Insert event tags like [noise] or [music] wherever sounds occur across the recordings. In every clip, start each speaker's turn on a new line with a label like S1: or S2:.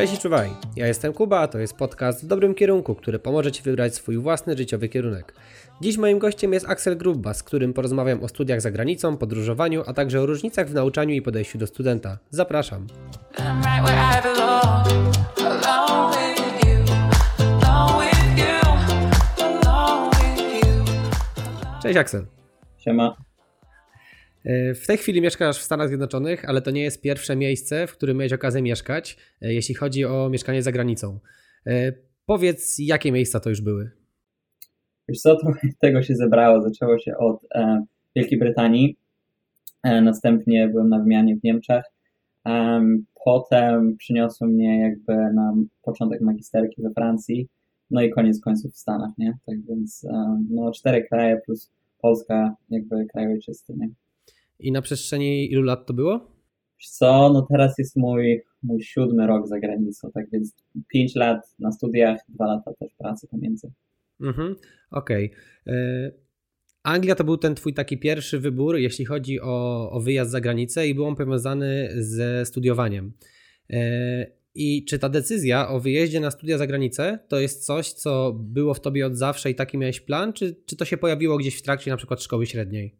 S1: Cześć i czuwaj, ja jestem Kuba, a to jest podcast w dobrym kierunku, który pomoże Ci wybrać swój własny życiowy kierunek. Dziś moim gościem jest Axel Grubba, z którym porozmawiam o studiach za granicą, podróżowaniu, a także o różnicach w nauczaniu i podejściu do studenta. Zapraszam. Cześć Axel.
S2: Siema.
S1: E, w tej chwili mieszkasz w Stanach Zjednoczonych, ale to nie jest pierwsze miejsce, w którym miałeś okazję mieszkać, e, jeśli chodzi o mieszkanie za granicą. E, powiedz, jakie miejsca to już były?
S2: Wiesz co, trochę [laughs] tego się zebrało. Zaczęło się od e, Wielkiej Brytanii, e, następnie byłem na wymianie w Niemczech, e, potem przyniosło mnie jakby na początek magisterki we Francji, no i koniec końców w Stanach, nie? Tak więc no cztery kraje plus Polska jakby kraj ojczysty, nie?
S1: I na przestrzeni ilu lat to było?
S2: Co, no teraz jest mój, mój siódmy rok za granicą, tak więc pięć lat na studiach, dwa lata też pracy pomiędzy.
S1: Mhm, okej. Okay. E, Anglia to był ten twój taki pierwszy wybór, jeśli chodzi o, o wyjazd za granicę i był on powiązany ze studiowaniem. E, I czy ta decyzja o wyjeździe na studia za granicę to jest coś, co było w tobie od zawsze i taki miałeś plan, czy, czy to się pojawiło gdzieś w trakcie na przykład szkoły średniej?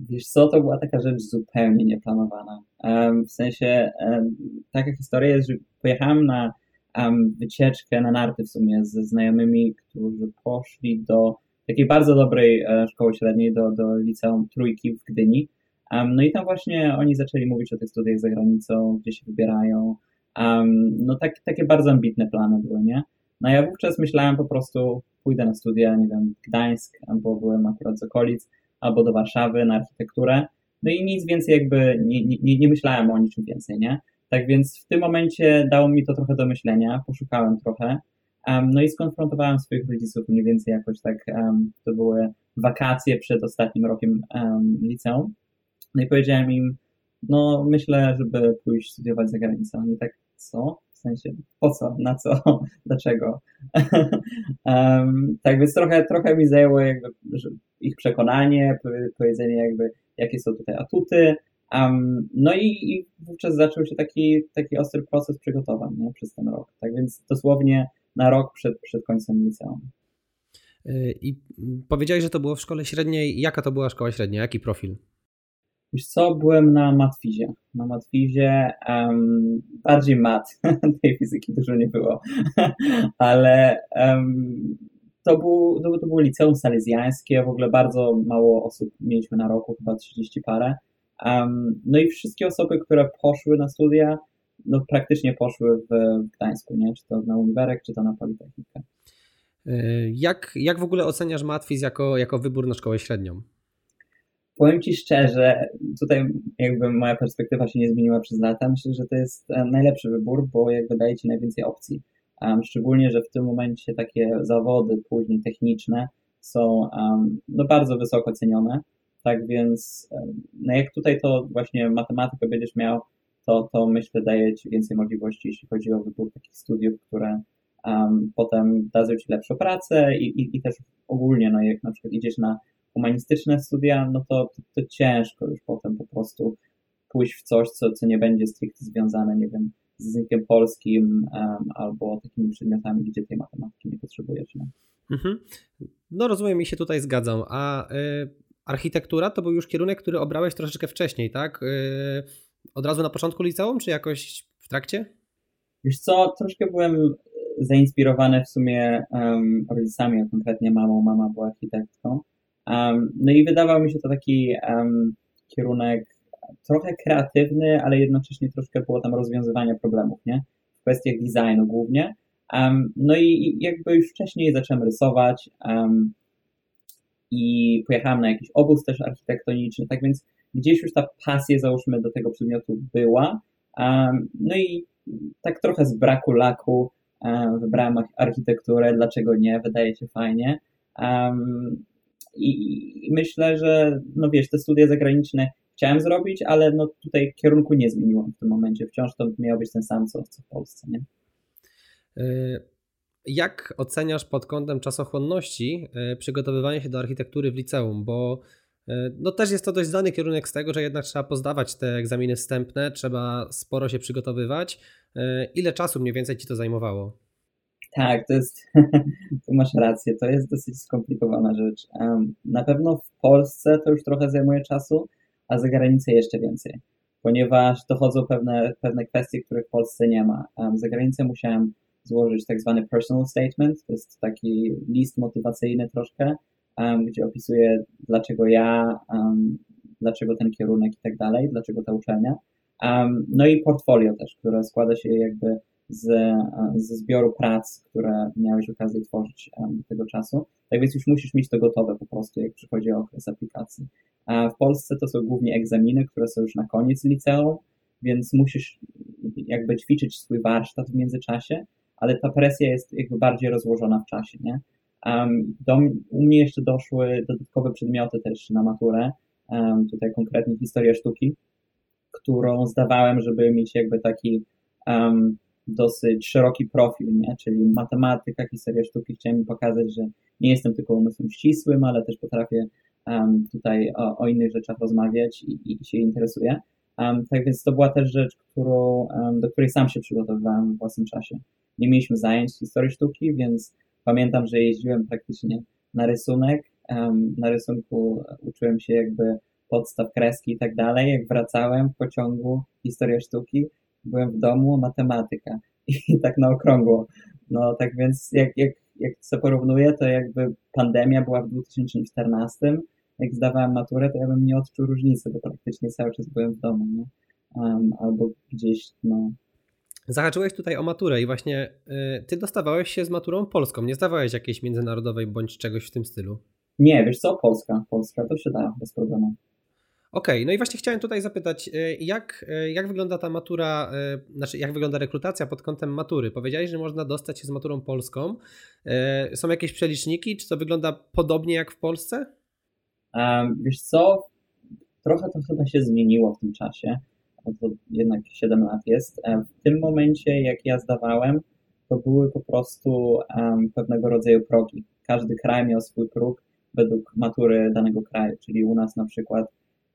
S2: Wiesz co, to była taka rzecz zupełnie nieplanowana. Um, w sensie um, taka historia jest, że pojechałem na um, wycieczkę na narty w sumie ze znajomymi, którzy poszli do takiej bardzo dobrej e, szkoły średniej, do, do liceum Trójki w Gdyni. no i tam właśnie oni zaczęli mówić o tych studiach za granicą, gdzie się wybierają. no tak, takie bardzo ambitne plany były, nie? No ja wówczas myślałem po prostu, pójdę na studia, nie wiem, Gdańsk, albo byłem akurat z okolic, albo do Warszawy na architekturę. No i nic więcej jakby nie, nie, nie myślałem o niczym więcej, nie? Tak więc w tym momencie dało mi to trochę do myślenia, poszukałem trochę. Um, no i skonfrontowałem swoich rodziców mniej więcej jakoś tak, um, to były wakacje przed ostatnim rokiem um, liceum. No i powiedziałem im, no myślę, żeby pójść studiować za granicą. Oni tak, co? W sensie, po co, na co, [laughs] dlaczego? [laughs] um, tak więc trochę, trochę mi zajęło jakby ich przekonanie, powiedzenie jakby, jakie są tutaj atuty. Um, no i, i wówczas zaczął się taki, taki ostry proces przygotowań nie, przez ten rok. Tak więc dosłownie na rok przed, przed końcem liceum.
S1: Y, I powiedziałeś, że to było w szkole średniej. Jaka to była szkoła średnia? Jaki profil?
S2: Wiesz co, byłem na matwizie. Na matwizie um, bardziej mat, [laughs] tej fizyki dużo nie było, [laughs] ale um, to, był, to, to było liceum salezjańskie, w ogóle bardzo mało osób mieliśmy na roku, chyba 30 parę. Um, no i wszystkie osoby, które poszły na studia, no praktycznie poszły w, Gdańsku, nie? czy to na Uniwerek, czy to na Politechnikę.
S1: Y, jak, jak w ogóle oceniasz matwiz jako, jako wybór na szkołę średnią?
S2: Powiem Ci szczerze, tutaj jakby moja perspektywa się nie zmieniła przez lata. Myślę, że to jest e, najlepszy wybór, bo jakby daje Ci najwięcej opcji. Um, szczególnie, że w tym momencie takie zawody później techniczne są um, no bardzo wysoko cenione. Tak więc, um, no jak tutaj to właśnie matematykę będziesz miał, to, to myślę daje Ci więcej możliwości, jeśli chodzi o wybór takich studiów, które potem dadzą Ci lepszą pracę i, i, i też ogólnie, no jak na przykład idziesz na humanistyczne studia, no to, to, to ciężko już potem po prostu pójść w coś, co, co nie będzie stricte związane, nie wiem, z językiem polskim albo takimi przedmiotami, gdzie tej matematyki nie potrzebujesz. Nie? Mhm.
S1: No rozumiem i się tutaj zgadzam. A y, architektura to był już kierunek, który obrałeś troszeczkę wcześniej, tak? Y, od razu na początku liceum, czy jakoś w trakcie?
S2: Wiesz co, troszkę byłem zainspirowany w sumie um, rodzicami, a konkretnie mamą. Mama była architektką. Um, no i wydawał mi się to taki um, kierunek trochę kreatywny, ale jednocześnie troszkę było tam rozwiązywania problemów, nie? W kwestiach designu głównie. Um, no i jakby już wcześniej zacząłem rysować um, i pojechałem na jakiś obóz też architektoniczny, tak więc gdzieś już ta pasja, załóżmy, do tego przedmiotu była. Um, no i tak trochę z braku laku wybrałem architekturę, dlaczego nie, wydaje się fajnie. I, I myślę, że, no wiesz, te studia zagraniczne chciałem zrobić, ale no tutaj kierunku nie zmieniłem w tym momencie. Wciąż to miał być ten sam, co, co w Polsce, nie?
S1: E, jak oceniasz pod kątem czasochłonności e, przygotowywanie się do architektury w liceum? Bo No też jest to dość znany kierunek z tego, że jednak trzeba pozdawać te egzaminy wstępne, trzeba sporo się przygotowywać. Ile czasu mniej więcej Ci to zajmowało?
S2: Tak, to jest, [laughs] tu masz rację, to jest dosyć skomplikowana rzecz. Na pewno w Polsce to już trochę zajmuje czasu, a za granicę jeszcze więcej, ponieważ dochodzą pewne, pewne kwestie, których w Polsce nie ma. Za granicę musiałem złożyć tak zwany personal statement, to jest taki list motywacyjny troszkę, gdzie opisuję dlaczego ja, dlaczego ten kierunek i tak dalej, dlaczego ta uczelnia. No i portfolio też, które składa się jakby z, ze zbioru prac, które miałeś okazję tworzyć do tego czasu. Tak więc już musisz mieć to gotowe po prostu, jak przychodzi okres aplikacji. A w Polsce to są głównie egzaminy, które są już na koniec liceum, więc musisz jakby ćwiczyć swój warsztat w międzyczasie, ale ta presja jest jakby bardziej rozłożona w czasie, nie? Um, do, u mnie jeszcze doszły dodatkowe przedmioty też na maturę, um, tutaj konkretnie historia sztuki, którą zdawałem, żeby mieć jakby taki um, dosyć szeroki profil, nie? czyli matematyka, historia sztuki. Chciałem pokazać, że nie jestem tylko umysłem ścisłym, ale też potrafię um, tutaj o, o, innych rzeczach rozmawiać i, i się interesuję. Um, tak więc to była też rzecz, którą, um, do której sam się przygotowywałem w własnym czasie. Nie mieliśmy zajęć historii sztuki, więc pamiętam, że jeździłem praktycznie na rysunek. na rysunku uczyłem się jakby podstaw kreski i tak dalej. Jak wracałem w pociągu historia sztuki, byłem w domu, matematyka [laughs] i tak na okrągło. No tak więc jak, jak, jak co porównuję, to jakby pandemia była w 2014, jak zdawałem maturę, to ja bym nie odczuł różnicy, bo praktycznie cały czas byłem w domu, nie? Um, albo gdzieś, no.
S1: Zahaczyłeś tutaj o maturę i właśnie y, ty dostawałeś się z maturą polską, nie zdawałeś jakiejś międzynarodowej bądź czegoś w tym stylu?
S2: Nie, wiesz co, Polska, Polska, to się da bez problemu.
S1: Okej, okay, no i właśnie chciałem tutaj zapytać, y, jak, y, jak wygląda ta matura, y, znaczy jak wygląda rekrutacja pod kątem matury? Powiedziałeś, że można dostać się z maturą polską. Są jakieś przeliczniki? Czy to wygląda podobnie jak w Polsce?
S2: Um, wiesz co, trochę to chyba się zmieniło w tym czasie, bo to jednak 7 lat jest. E, w tym momencie, jak ja zdawałem, to były po prostu um, pewnego rodzaju progi. Każdy kraj miał swój próg według matury danego kraju, czyli u nas na przykład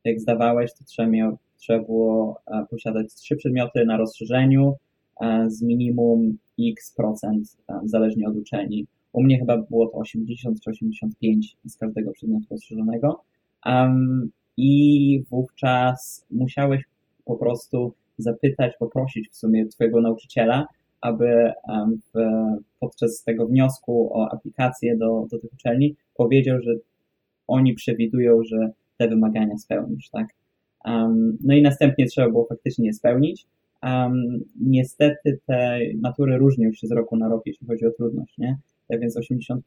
S2: jak zdawałeś, to trzeba, miał, trzeba było e, posiadać trzy przedmioty na rozszerzeniu e, z minimum x procent, e, zależnie od uczelni. U mnie chyba było to 80 czy 85 z każdego przedmiotu rozszerzonego. Um, I wówczas musiałeś po prostu zapytać, poprosić w sumie twojego nauczyciela, aby um, w, podczas tego wniosku o aplikację do, do tych uczelni powiedział, że oni przewidują, że te wymagania spełnisz, tak? Um, no i następnie trzeba było faktycznie je spełnić. Um, niestety te matury różnią się z roku na rok, jeśli chodzi o trudność, nie? Tak więc 80%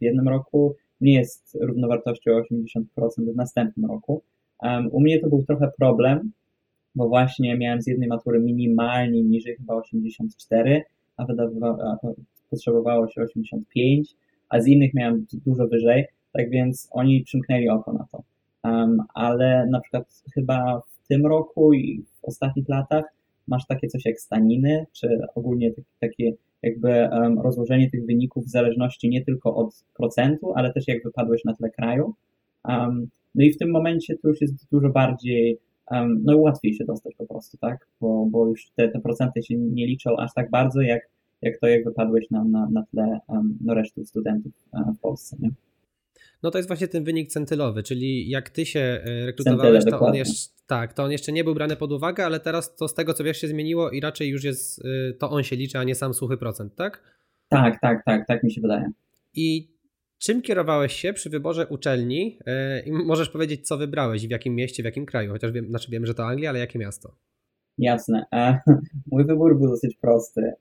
S2: w jednym roku nie jest równowartością 80% w następnym roku. Um, u mnie to był trochę problem, bo właśnie miałem z jednej matury minimalnie niżej chyba 84, a, a potrzebowało się 85, a z innych miałem dużo wyżej, tak więc oni przymknęli oko na to ale na przykład chyba w tym roku i w ostatnich latach masz takie coś jak staniny, czy ogólnie takie jakby rozłożenie tych wyników w zależności nie tylko od procentu, ale też jak wypadłeś na tle kraju. no i w tym momencie to już jest dużo bardziej, no łatwiej się dostać po prostu, tak? Bo, bo już te, te procenty się nie liczą aż tak bardzo, jak, jak to, jak wypadłeś na, na, na tle no, reszty studentów e, w Polsce, nie?
S1: No to jest właśnie ten wynik centylowy, czyli jak ty się e, rekrutowałeś, to on, jeszcze, tak, to on jeszcze nie był brany pod uwagę, ale teraz to z tego co wiesz się zmieniło i raczej już jest, e, to on się liczy, a nie sam suchy procent, tak?
S2: Tak, tak, tak, tak mi się wydaje.
S1: I czym kierowałeś się przy wyborze uczelni? E, I możesz powiedzieć, co wybrałeś, w jakim mieście, w jakim kraju? Chociaż wiem, znaczy wiem, że to Anglia, ale jakie miasto?
S2: Jasne. [laughs] Mój wybór był dosyć prosty.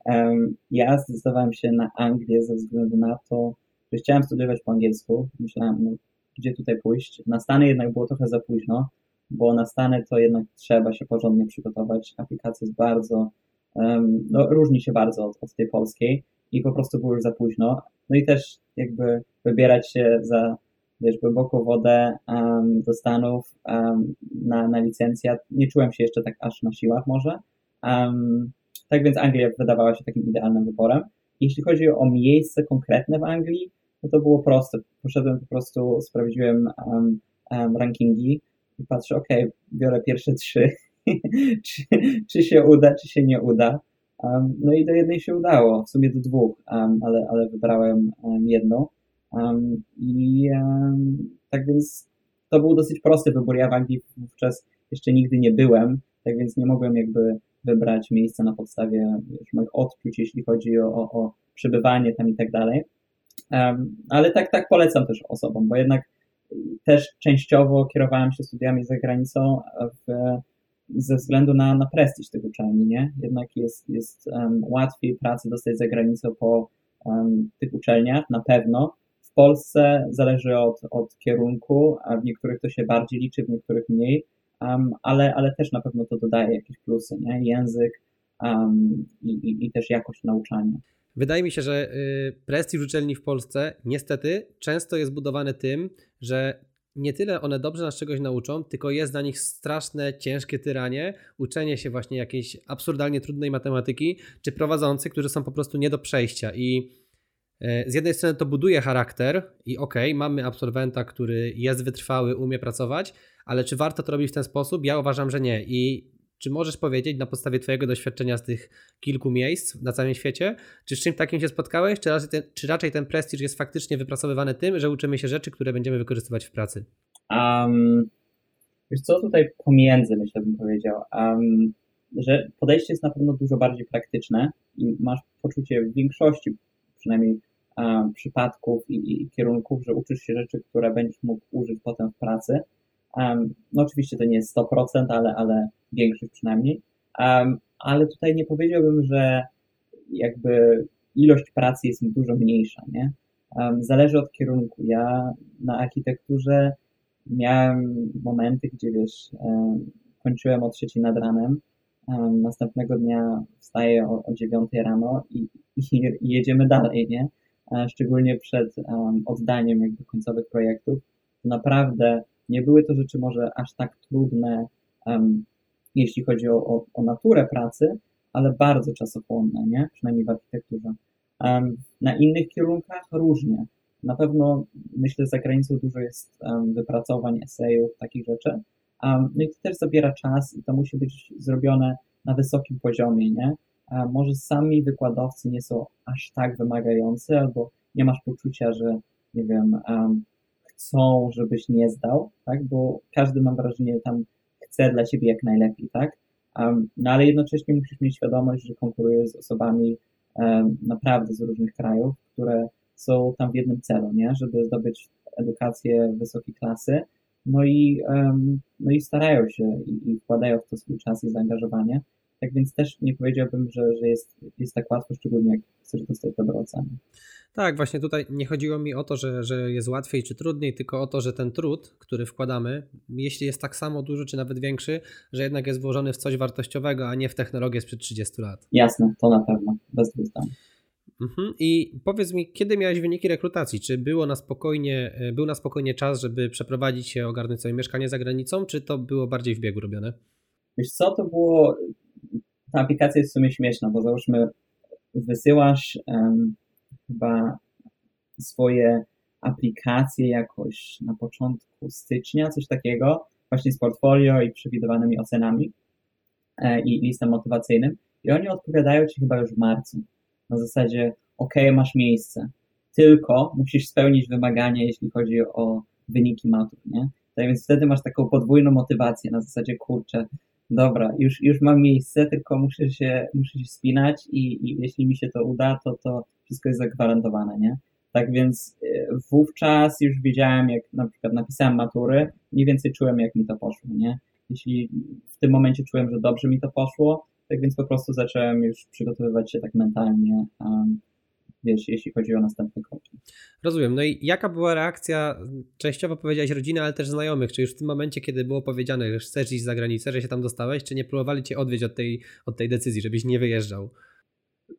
S2: Ja zdecydowałem się na Anglię ze względu na to, chciałem studiować po angielsku. Myślałem, no, gdzie tutaj pójść. Na Stany jednak było trochę za późno, bo na Stany to jednak trzeba się porządnie przygotować. Aplikacja jest bardzo, um, no, różni się bardzo od, od tej polskiej i po prostu było już za późno. No i też jakby wybierać się za wiesz, głęboką wodę um, do Stanów um, na, na licencjat. Nie czułem się jeszcze tak aż na siłach może. Um, tak więc Anglia wydawała się takim idealnym wyborem. Jeśli chodzi o miejsce konkretne w Anglii, no to było proste. Poszedłem po prostu, sprawdziłem um, um, rankingi i patrzę, ok, biorę pierwsze trzy, [laughs] czy, czy się uda, czy się nie uda. Um, no i do jednej się udało, w sumie do dwóch, ale, ale wybrałem jedną. I tak więc to był dosyć prosty wybór. Ja w Anglii wówczas jeszcze nigdy nie byłem, tak więc nie mogłem jakby wybrać miejsca na podstawie moich odczuć, jeśli chodzi o, o, o przebywanie tam i tak dalej. Ale tak, tak polecam też osobom, bo jednak też częściowo kierowałem się studiami za granicą w, ze względu na, na prestiż tych uczelni, nie? Jednak jest, jest um, łatwiej pracy dostać za granicą po um, tych uczelniach, na pewno. W Polsce zależy od, od kierunku, a w niektórych to się bardziej liczy, w niektórych mniej, um, ale, ale też na pewno to dodaje jakieś plusy, nie? Język i, i, i też jakość nauczania.
S1: Wydaje mi się, że y, prestiż uczelni w Polsce niestety często jest budowany tym, że nie tyle one dobrze nas czegoś nauczą, tylko jest dla nich straszne, ciężkie tyranie, uczenie się właśnie jakiejś absurdalnie trudnej matematyki, czy prowadzący, którzy są po prostu nie do przejścia. I y, z jednej strony to buduje charakter i okej, okay, mamy absolwenta, który jest wytrwały, umie pracować, ale czy warto to robić w ten sposób? Ja uważam, że nie. I czy możesz powiedzieć na podstawie Twojego doświadczenia z tych kilku miejsc na całym świecie, czy z czymś takim się spotkałeś, czy raczej ten, czy raczej ten prestiż jest faktycznie wypracowywany tym, że uczymy się rzeczy, które będziemy wykorzystywać w pracy?
S2: Um, wiesz co, tutaj pomiędzy myślę bym powiedział, um, że podejście jest na pewno dużo bardziej praktyczne i masz poczucie w większości przynajmniej um, przypadków i, i kierunków, że uczysz się rzeczy, które będziesz mógł użyć potem w pracy. Um, no oczywiście to nie jest 100%, ale, ale większość przynajmniej. Um, ale tutaj nie powiedziałbym, że jakby ilość pracy jest dużo mniejsza, nie? Um, zależy od kierunku. Ja na architekturze miałem momenty, gdzie wiesz, um, kończyłem o trzeciej nad ranem, następnego dnia wstaję o, o 9 rano i, i, i, [laughs] jedziemy dalej, nie? Szczególnie przed oddaniem jakby końcowych projektów. Naprawdę nie były to rzeczy może aż tak trudne, um, jeśli chodzi o, o, o, naturę pracy, ale bardzo czasochłonne, nie? przynajmniej w architekturze. Um, na innych kierunkach różnie. Na pewno myślę, że za granicą dużo jest um, wypracowań, esejów, takich rzeczy. Um, no i to też zabiera czas i to musi być zrobione na wysokim poziomie, nie? Um, może sami wykładowcy nie są aż tak wymagający, albo nie masz poczucia, że nie wiem, chcą, żebyś nie zdał, tak? Bo każdy mam wrażenie tam chce dla ciebie jak najlepiej, tak? Um, no ale jednocześnie musisz mieć świadomość, że konkurujesz z osobami um, naprawdę z różnych krajów, które są tam w jednym celu, nie? Żeby zdobyć edukację wysokiej klasy. No i, um, no i starają się i, i wkładają w to swój czas i zaangażowanie. Tak więc też nie powiedziałbym, że, że jest, jest tak łatwo, szczególnie jak chcesz dostać dobre oceny.
S1: Tak, właśnie tutaj nie chodziło mi o to, że, że jest łatwiej czy trudniej, tylko o to, że ten trud, który wkładamy, jeśli jest tak samo duży czy nawet większy, że jednak jest włożony w coś wartościowego, a nie w technologię sprzed 30 lat.
S2: Jasne, to na pewno, bez dwóch zdań.
S1: Mhm. I powiedz mi, kiedy miałeś wyniki rekrutacji? Czy było na spokojnie, e, był na spokojnie czas, żeby przeprowadzić się, ogarnąć sobie mieszkanie za granicą, czy to było bardziej w biegu robione?
S2: Wiesz co, to było, ta aplikacja jest w sumie śmieszna, bo załóżmy wysyłasz um, chyba swoje aplikacje jakoś na początku stycznia, coś takiego, właśnie z portfolio i przewidywanymi ocenami e, i listem motywacyjnym. I oni odpowiadają ci chyba już w marcu. Na zasadzie, ok, masz miejsce, tylko musisz spełnić wymagania, jeśli chodzi o wyniki matur, nie? Tak więc wtedy masz taką podwójną motywację na zasadzie, kurczę, dobra, już, już mam miejsce, tylko muszę się, muszę się spinać i, i jeśli mi się to uda, to, to wszystko jest zagwarantowane, nie? Tak więc e, wówczas już wiedziałem, jak na przykład napisałem matury, mniej więcej czułem, jak mi to poszło, nie? Jeśli w tym momencie czułem, że dobrze mi to poszło, tak więc po prostu zacząłem już przygotowywać się tak mentalnie, um, wiesz, jeśli chodzi o następne kroki.
S1: Rozumiem. No i jaka była reakcja, częściowo powiedziałeś rodziny, ale też znajomych, czy już w tym momencie, kiedy było powiedziane, że chcesz iść za granicę, że się tam dostałeś, czy nie próbowali cię odwieźć od tej, od tej decyzji, żebyś nie wyjeżdżał?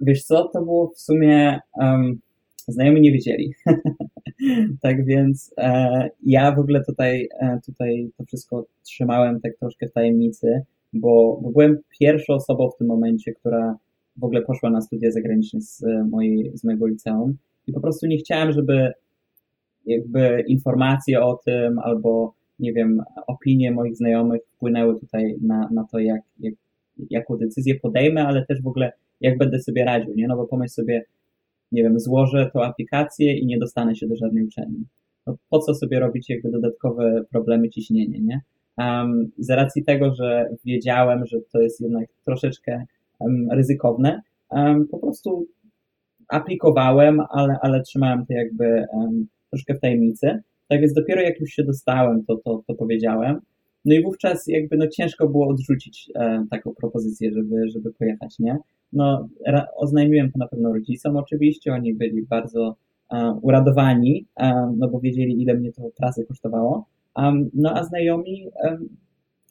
S2: Wiesz co, to było w sumie, um, znajomi nie wiedzieli. [laughs] tak więc e, ja w ogóle tutaj, e, tutaj to wszystko trzymałem tak troszkę w tajemnicy, bo, bo byłem pierwszą osobą w tym momencie, która w ogóle poszła na studia zagraniczne z, mojej, z mojego liceum i po prostu nie chciałem, żeby jakby informacje o tym albo nie wiem, opinie moich znajomych wpłynęły tutaj na, na to, jak, jak, jaką decyzję podejmę, ale też w ogóle jak będę sobie radził, nie? No bo pomyśl sobie, nie wiem, złożę tą aplikację i nie dostanę się do żadnej uczelni. No po co sobie robić jakby dodatkowe problemy ciśnienia, nie? Um, z racji tego, że wiedziałem, że to jest jednak troszeczkę ryzykowne, po prostu aplikowałem, ale, ale trzymałem to jakby troszkę w tajemnicy. Tak więc dopiero jak już się dostałem, to, to, to powiedziałem. No i wówczas jakby no ciężko było odrzucić e, taką propozycję, żeby, żeby pojechać, nie? No, ra, oznajmiłem to na pewno rodzicom oczywiście, oni byli bardzo e, uradowani, e, no bo wiedzieli ile mnie to pracy kosztowało. Um, no a znajomi,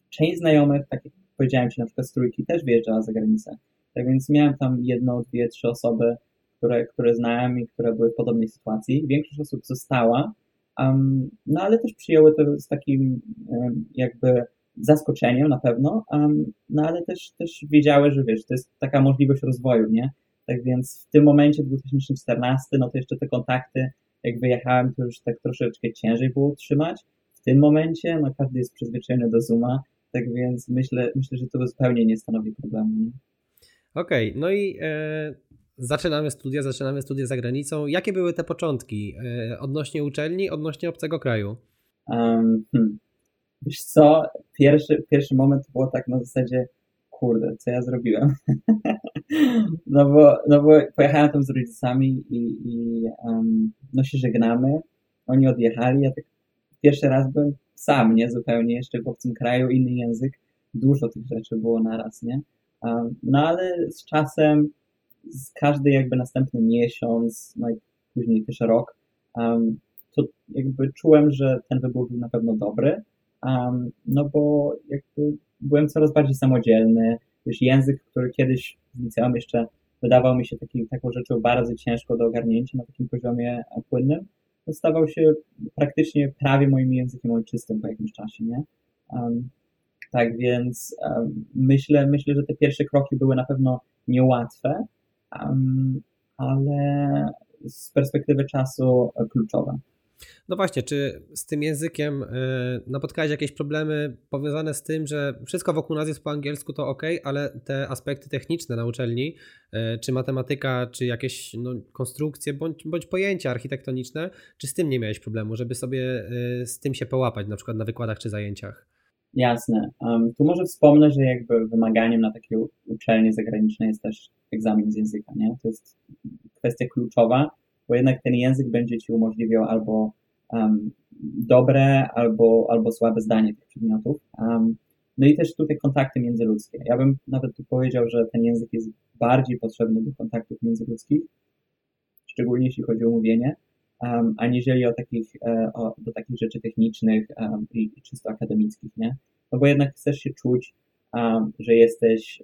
S2: część znajomych, tak jak powiedziałem Ci, na przykład z trójki też wyjeżdżała za granicę. Tak więc miałem tam jedno, dwie, trzy osoby, które, które znałem i które były w podobnej sytuacji. Większość osób została, um, no ale też przyjęły to z takim um, jakby zaskoczeniem na pewno, um, no ale też, też wiedziały, że wiesz, to jest taka możliwość rozwoju, nie? Tak więc w tym momencie 2014, no to jeszcze te kontakty, jak wyjechałem, to już tak troszeczkę ciężej było utrzymać. W tym momencie, no każdy jest przyzwyczajony do Zooma, tak więc myślę, myślę że to zupełnie nie stanowi problemu.
S1: Okej, okay, no i e, zaczynamy studia, zaczynamy studia za granicą. Jakie były te początki e, odnośnie uczelni, odnośnie obcego kraju? Um,
S2: hmm. Wiesz co, pierwszy, pierwszy moment było tak na zasadzie, kurde, co ja zrobiłem? [laughs] no, bo, no bo pojechałem tam z rodzicami i, i um, no się żegnamy, oni odjechali, ja tak pierwszy raz byłem sam, nie? Zupełnie jeszcze w obcym kraju, inny język, dużo tych rzeczy było naraz, nie? No ale z czasem z każdy jakby następny miesiąc, no i później też rok, to jakby czułem, że ten wybór był na pewno dobry, no bo jakby byłem coraz bardziej samodzielny, już język, który kiedyś w liceum jeszcze wydawał mi się taki, taką rzeczą bardzo ciężko do ogarnięcia na takim poziomie płynnym, stawał się praktycznie prawie moim językiem ojczystym po jakimś czasie, nie? Um, tak więc um, myślę, myślę, że te pierwsze kroki były na pewno niełatwe, ale z perspektywy czasu kluczowe.
S1: No właśnie, czy z tym językiem y, napotkałeś jakieś problemy powiązane z tym, że wszystko wokół nas jest po angielsku, to ok, ale te aspekty techniczne na uczelni, y, czy matematyka, czy jakieś no, konstrukcje, bądź, bądź pojęcia architektoniczne, czy z tym nie miałeś problemu, żeby sobie y, z tym się połapać, na przykład na wykładach czy zajęciach?
S2: Jasne. Um, tu może wspomnę, że jakby wymaganiem na takie uczelnie zagraniczne jest też egzamin z języka, nie? To jest kwestia kluczowa, bo jednak ten język będzie ci umożliwiał albo um, dobre, albo, albo słabe zdanie tych przedmiotów. Um, no i też tutaj kontakty międzyludzkie. Ja bym nawet tu powiedział, że ten język jest bardziej potrzebny do kontaktów międzyludzkich, szczególnie jeśli chodzi o mówienie, um, aniżeli o takich, e, o, do takich rzeczy technicznych um, i, czysto akademickich, nie? No bo jednak chcesz się czuć, um, że jesteś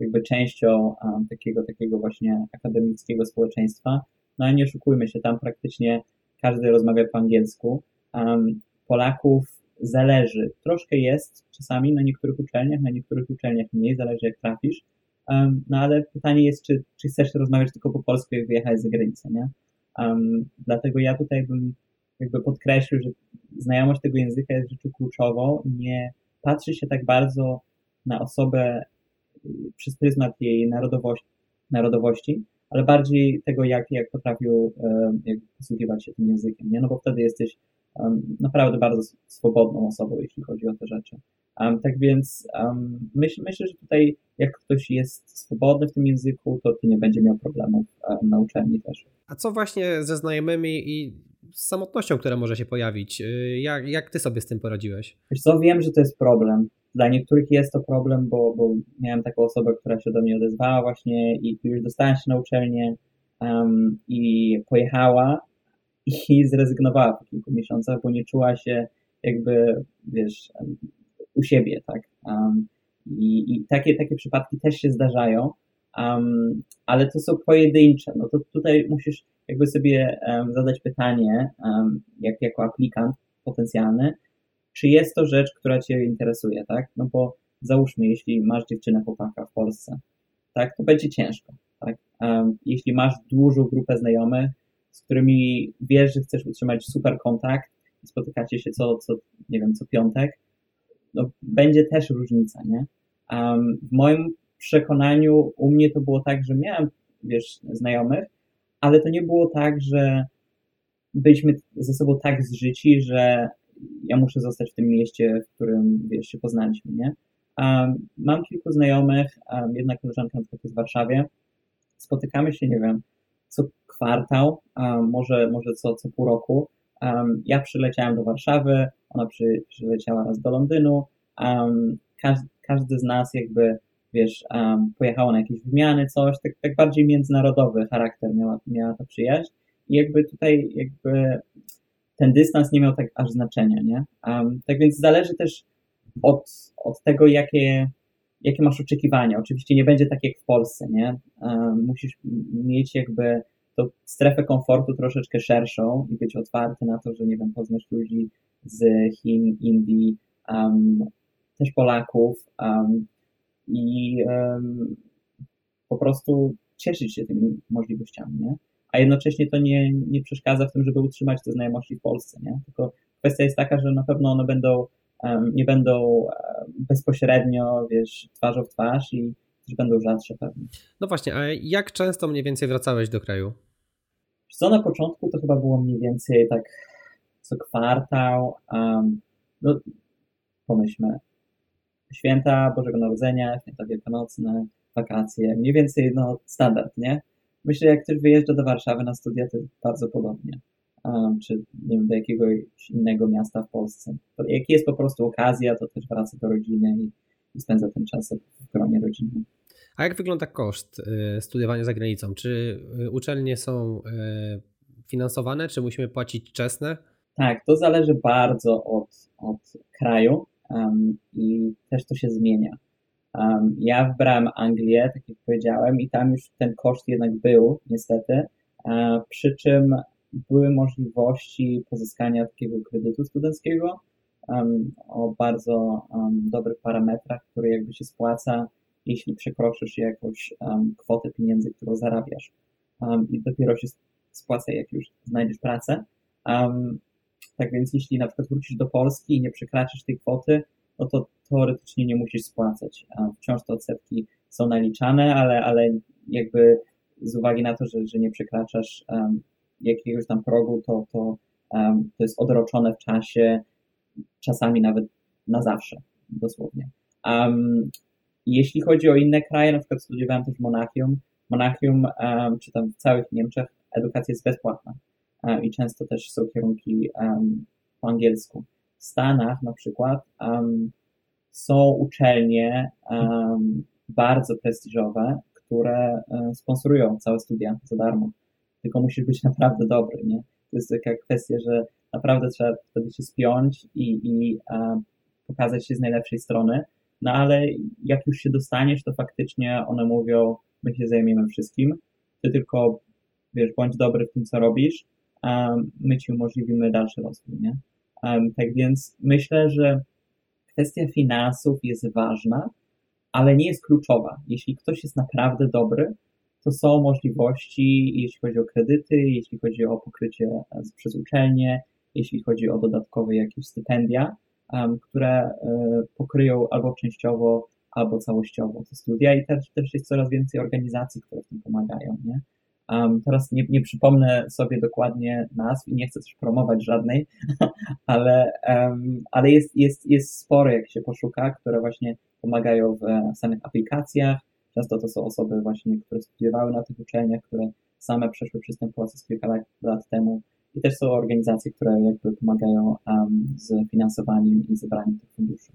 S2: jakby częścią takiego, takiego właśnie akademickiego społeczeństwa. No nie oszukujmy się, tam praktycznie każdy rozmawia po angielsku. Polaków zależy, troszkę jest czasami na niektórych uczelniach, na niektórych uczelniach mniej, zależy jak trafisz. No ale pytanie jest, czy, czy chcesz rozmawiać tylko po polsku, jak wyjechać za granicę, nie? Um, dlatego ja tutaj bym jakby podkreślił, że znajomość tego języka jest rzeczą kluczową. Nie patrzy się tak bardzo na osobę y, przez pryzmat jej narodowości, narodowości ale bardziej tego, jak, jak potrafił jak posługiwać się tym językiem. Nie? No bo wtedy jesteś naprawdę bardzo swobodną osobą, jeśli chodzi o te rzeczy. Um, tak więc um, myśl, myślę, że tutaj jak ktoś jest swobodny w tym języku, to, to nie będzie miał problemów um, na uczelni też.
S1: A co właśnie ze znajomymi i z samotnością, która może się pojawić? Y, jak, jak ty sobie z tym poradziłeś?
S2: Wiesz co, wiem, że to jest problem. Dla niektórych jest to problem, bo, bo miałem taką osobę, która się do mnie odezwała właśnie i już dostała się na uczelnię um, i pojechała i [laughs] zrezygnowała po kilku miesiącach, bo nie czuła się jakby, wiesz, u siebie, tak. Um, i, I takie, takie przypadki też się zdarzają, um, ale to są pojedyncze. No to tutaj musisz jakby sobie um, zadać pytanie, jak, jako aplikant potencjalny, czy jest to rzecz, która Cię interesuje, tak? No bo załóżmy, jeśli masz dziewczynę chłopaka w Polsce, tak, to będzie ciężko, tak? jeśli masz dużą grupę znajomych, z którymi wiesz, że chcesz utrzymać super kontakt spotykacie się co, co nie wiem, co piątek, no, będzie też różnica, nie? Um, w moim przekonaniu u mnie to było tak, że miałem, wiesz, znajomych, ale to nie było tak, że byliśmy ze sobą tak zżyci, że ja muszę zostać w tym mieście, w którym, wiesz, się poznaliśmy, nie? Um, mam kilku znajomych, um, jedna koleżanka na przykład jest w Warszawie, spotykamy się, nie wiem, co kwartał, um, może, może co, co pół roku. ja przyleciałem do Warszawy, ona przy, przyleciała raz do Londynu, każdy, każdy z nas jakby, wiesz, pojechało na jakieś wymiany, coś, tak, tak bardziej międzynarodowy charakter miała, miała ta przyjaźń i jakby tutaj jakby ten dystans nie miał tak aż znaczenia, nie? tak więc zależy też od, od tego, jakie, jakie masz oczekiwania. Oczywiście nie będzie tak jak w Polsce, nie? musisz mieć jakby tą strefę komfortu troszeczkę szerszą i być otwarty na to, że nie wiem, poznasz ludzi z Chin, Indii, um, też Polaków um, i um, po prostu cieszyć się tymi możliwościami, nie? A jednocześnie to nie, nie przeszkadza w tym, żeby utrzymać te znajomości w Polsce, nie? Tylko kwestia jest taka, że na pewno one będą, nie będą bezpośrednio, wiesz, twarzą w twarz i też będą rzadsze pewnie.
S1: No właśnie, a jak często mniej więcej wracałeś do kraju?
S2: Co na początku to chyba było mniej więcej tak co kwartał. Um, no, pomyślmy, święta Bożego Narodzenia, święta wielkanocne, wakacje, mniej więcej no, standard, nie? Myślę, jak ktoś wyjeżdża do Warszawy na studia, to bardzo podobnie. Um, czy nie wiem, do jakiegoś innego miasta w Polsce. To, jak jest po prostu okazja, to też wraca do rodziny i, i spędza ten czas w gronie rodziny.
S1: A jak wygląda koszt y, studiowania za granicą? Czy y, uczelnie są y, finansowane, czy musimy płacić czesne?
S2: Tak, to zależy bardzo od, od kraju um, i też to się zmienia. Um, ja wybrałem Anglię, tak jak powiedziałem, i tam już ten koszt jednak był, niestety, uh, przy czym były możliwości pozyskania takiego kredytu studenckiego um, o bardzo dobrych parametrach, który jakby się spłaca, jeśli przekroczysz jakąś kwotę pieniędzy, którą zarabiasz. I dopiero się spłaca, jak już znajdziesz pracę. Tak więc jeśli na przykład wrócisz do Polski i nie przekraczysz tej kwoty, no to teoretycznie nie musisz spłacać. Wciąż te odsetki są naliczane, ale, ale jakby z uwagi na to, że, że nie przekraczasz um, jakiegoś tam progu, to, to, um, to jest odroczone w czasie, czasami nawet na zawsze, dosłownie. Um, jeśli chodzi o inne kraje, na przykład studiowałem też w Monachium. Monachium, czy tam w całych Niemczech, edukacja jest bezpłatna i często też są kierunki um, po angielsku. W Stanach na przykład um, są uczelnie um, bardzo prestiżowe, które um, sponsorują całe studia za darmo. Tylko musisz być naprawdę dobry, nie? To jest taka kwestia, że naprawdę trzeba wtedy się spiąć i, i um, pokazać się z najlepszej strony. No ale jak już się dostaniesz, to faktycznie one mówią, my się zajmiemy wszystkim. Ty tylko, wiesz, bądź dobry w tym, co robisz, my ci umożliwimy dalszy rozwój, nie? Tak więc myślę, że kwestia finansów jest ważna, ale nie jest kluczowa. Jeśli ktoś jest naprawdę dobry, to są możliwości, jeśli chodzi o kredyty, jeśli chodzi o pokrycie e, przez uczelnie, jeśli chodzi o dodatkowe jakieś stypendia, które e, pokryją albo częściowo, albo całościowo te studia i też, też jest coraz więcej organizacji, które w tym pomagają, nie? Um, teraz nie, nie przypomnę sobie dokładnie nazw i nie chcę też promować żadnej, [laughs] ale, um, ale jest, jest, jest sporo, jak się poszuka, które właśnie pomagają w samych aplikacjach. Często to są osoby właśnie, które studiowały na tych uczelniach, które same przeszły przez ten proces kilka lat, lat temu. I też są organizacje, które jakby pomagają um, z finansowaniem i zebraniem tych funduszy.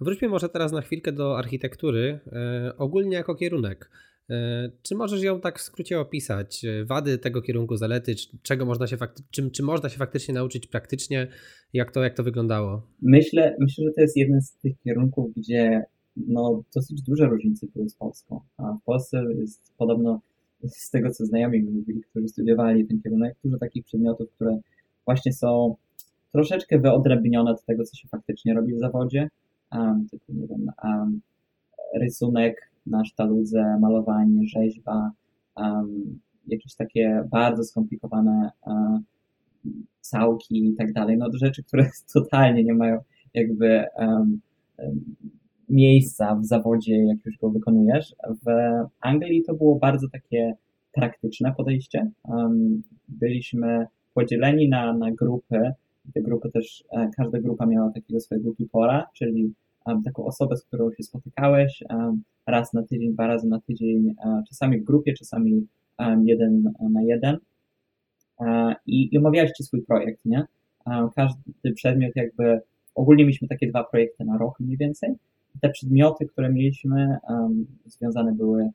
S1: Wróćmy może teraz na chwilkę do architektury, e, ogólnie jako kierunek. E, czy możesz ją tak w skrócie opisać? E, wady tego kierunku, zalety, czego można się fakty- czym, czy można się faktycznie nauczyć praktycznie? Jak to, jak to wyglądało?
S2: Myślę, myślę, że to jest jeden z tych kierunków, gdzie no, dosyć duże różnice były z Polską. A w Polsce jest podobno, z tego co znajomi mi mówili, którzy studiowali ten kierunek, dużo takich przedmiotów, które właśnie są troszeczkę wyodrębnione od tego, co się faktycznie robi w zawodzie. Um, typu, nie wiem, um, rysunek na sztaludze, malowanie, rzeźba, um, jakieś takie bardzo skomplikowane um, całki i tak dalej. No rzeczy, które [laughs] totalnie nie mają jakby um, miejsca w zawodzie, jak już go wykonujesz. W Anglii to było bardzo takie praktyczne podejście. Byliśmy podzieleni na, na grupy. Te grupy też, e, każda grupa miała takiego swojego tutora, czyli taką osobę, z którą się spotykałeś um, raz na tydzień, dwa razy na tydzień, uh, czasami w grupie, czasami jeden na jeden. I, i omawialiście swój projekt, nie? każdy przedmiot jakby, ogólnie mieliśmy takie dwa projekty na rok mniej więcej. Te przedmioty, które mieliśmy, związane były